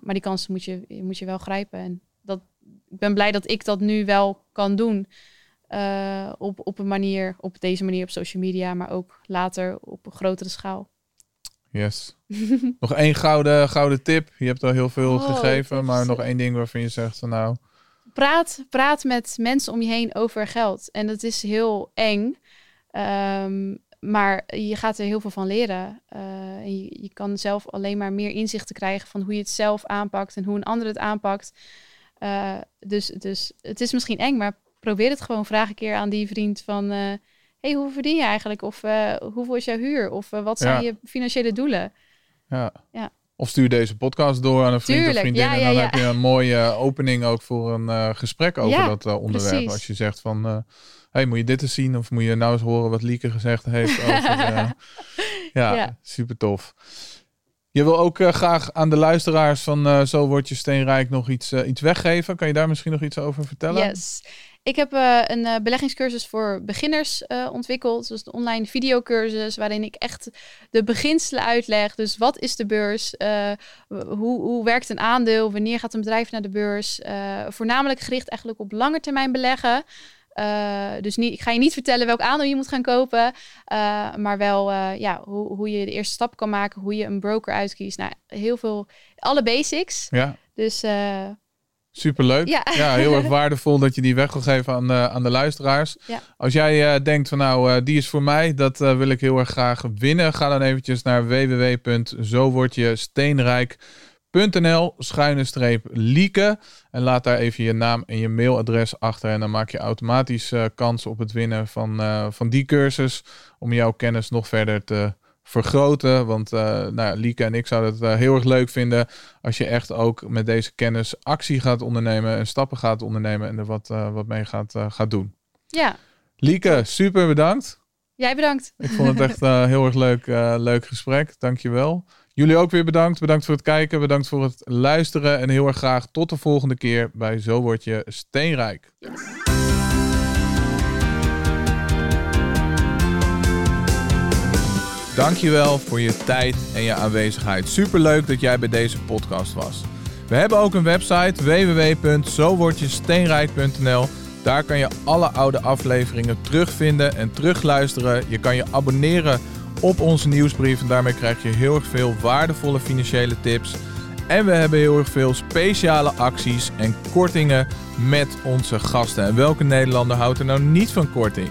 maar die kansen moet je, moet je wel grijpen. En dat, ik ben blij dat ik dat nu wel kan doen. Eh, op, op een manier, op deze manier op social media, maar ook later op een grotere schaal. Yes. nog één gouden, gouden tip. Je hebt al heel veel Oh, gegeven, maar nog één ding waarvan je zegt van nou, praat, praat met mensen om je heen over geld. En dat is heel eng. Ehm, maar je gaat er heel veel van leren. Eh, en je, je kan zelf alleen maar meer inzichten krijgen van hoe je het zelf aanpakt en hoe een ander het aanpakt. Eh, dus, dus het is misschien eng, maar probeer het gewoon. Vraag een keer aan die vriend van... eh hey, hoe verdien je eigenlijk? Of eh, hoeveel is jouw huur? Of eh, wat zijn Ja. je financiële doelen? ja. Ja. Of stuur deze podcast door aan een vriend Tuurlijk, of vriendin. ja, en ja, dan heb je een mooie eh, opening ook voor een gesprek over dat onderwerp. precies. Als je zegt van, hey, moet je dit eens zien? Of moet je nou eens horen wat Lieke gezegd heeft over... ja, Ja. super tof. Je wil ook graag aan de luisteraars van Zo word je steenrijk nog iets, iets weggeven. Kan je daar misschien nog iets over vertellen? Yes. Ik heb eh, een eh, beleggingscursus voor beginners eh, ontwikkeld. Dus een online videocursus waarin ik echt de beginselen uitleg. Dus wat is de beurs? Hoe, hoe werkt een aandeel? Wanneer gaat een bedrijf naar de beurs? Voornamelijk gericht eigenlijk op lange termijn beleggen. Dus niet, ik ga je niet vertellen welk aandeel je moet gaan kopen. maar wel ja, hoe, hoe je de eerste stap kan maken. Hoe je een broker uitkiest. Nou, heel veel, alle basics. Ja, Dus superleuk. Ja. ja, heel erg waardevol dat je die weg wil geven aan de, aan de luisteraars. Ja. Als jij eh, denkt van nou, eh, die is voor mij, dat eh, wil ik heel erg graag winnen. Ga dan eventjes naar www.zowordjesteenrijk.nl schuine streep lieke. En laat daar even je naam en je mailadres achter. En dan maak je automatisch kans op het winnen van, van die cursus. Om jouw kennis nog verder te vergroten. Want eh, nou, Lieke en ik zouden het eh, heel erg leuk vinden als je echt ook met deze kennis actie gaat ondernemen en stappen gaat ondernemen en er wat, eh, wat mee gaat, gaat doen. ja, Lieke, super bedankt. jij bedankt. Ik vond het echt heel erg leuk, leuk gesprek. Dankjewel. Jullie ook weer bedankt. Bedankt voor het kijken. Bedankt voor het luisteren. En heel erg graag tot de volgende keer bij Zo Word Je Steenrijk. Dankjewel voor je tijd en je aanwezigheid. Superleuk dat jij bij deze podcast was. We hebben ook een website www.zowordjesteenrijk.nl. Daar kan je alle oude afleveringen terugvinden en terugluisteren. Je kan je abonneren op onze nieuwsbrief en daarmee krijg je heel erg veel waardevolle financiële tips. En we hebben heel erg veel speciale acties en kortingen met onze gasten. En welke Nederlander houdt er nou niet van korting?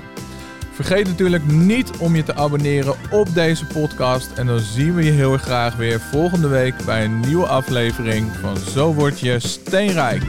Vergeet natuurlijk niet om je te abonneren op deze podcast. En dan zien we je heel erg graag weer volgende week bij een nieuwe aflevering van Zo word je steenrijk.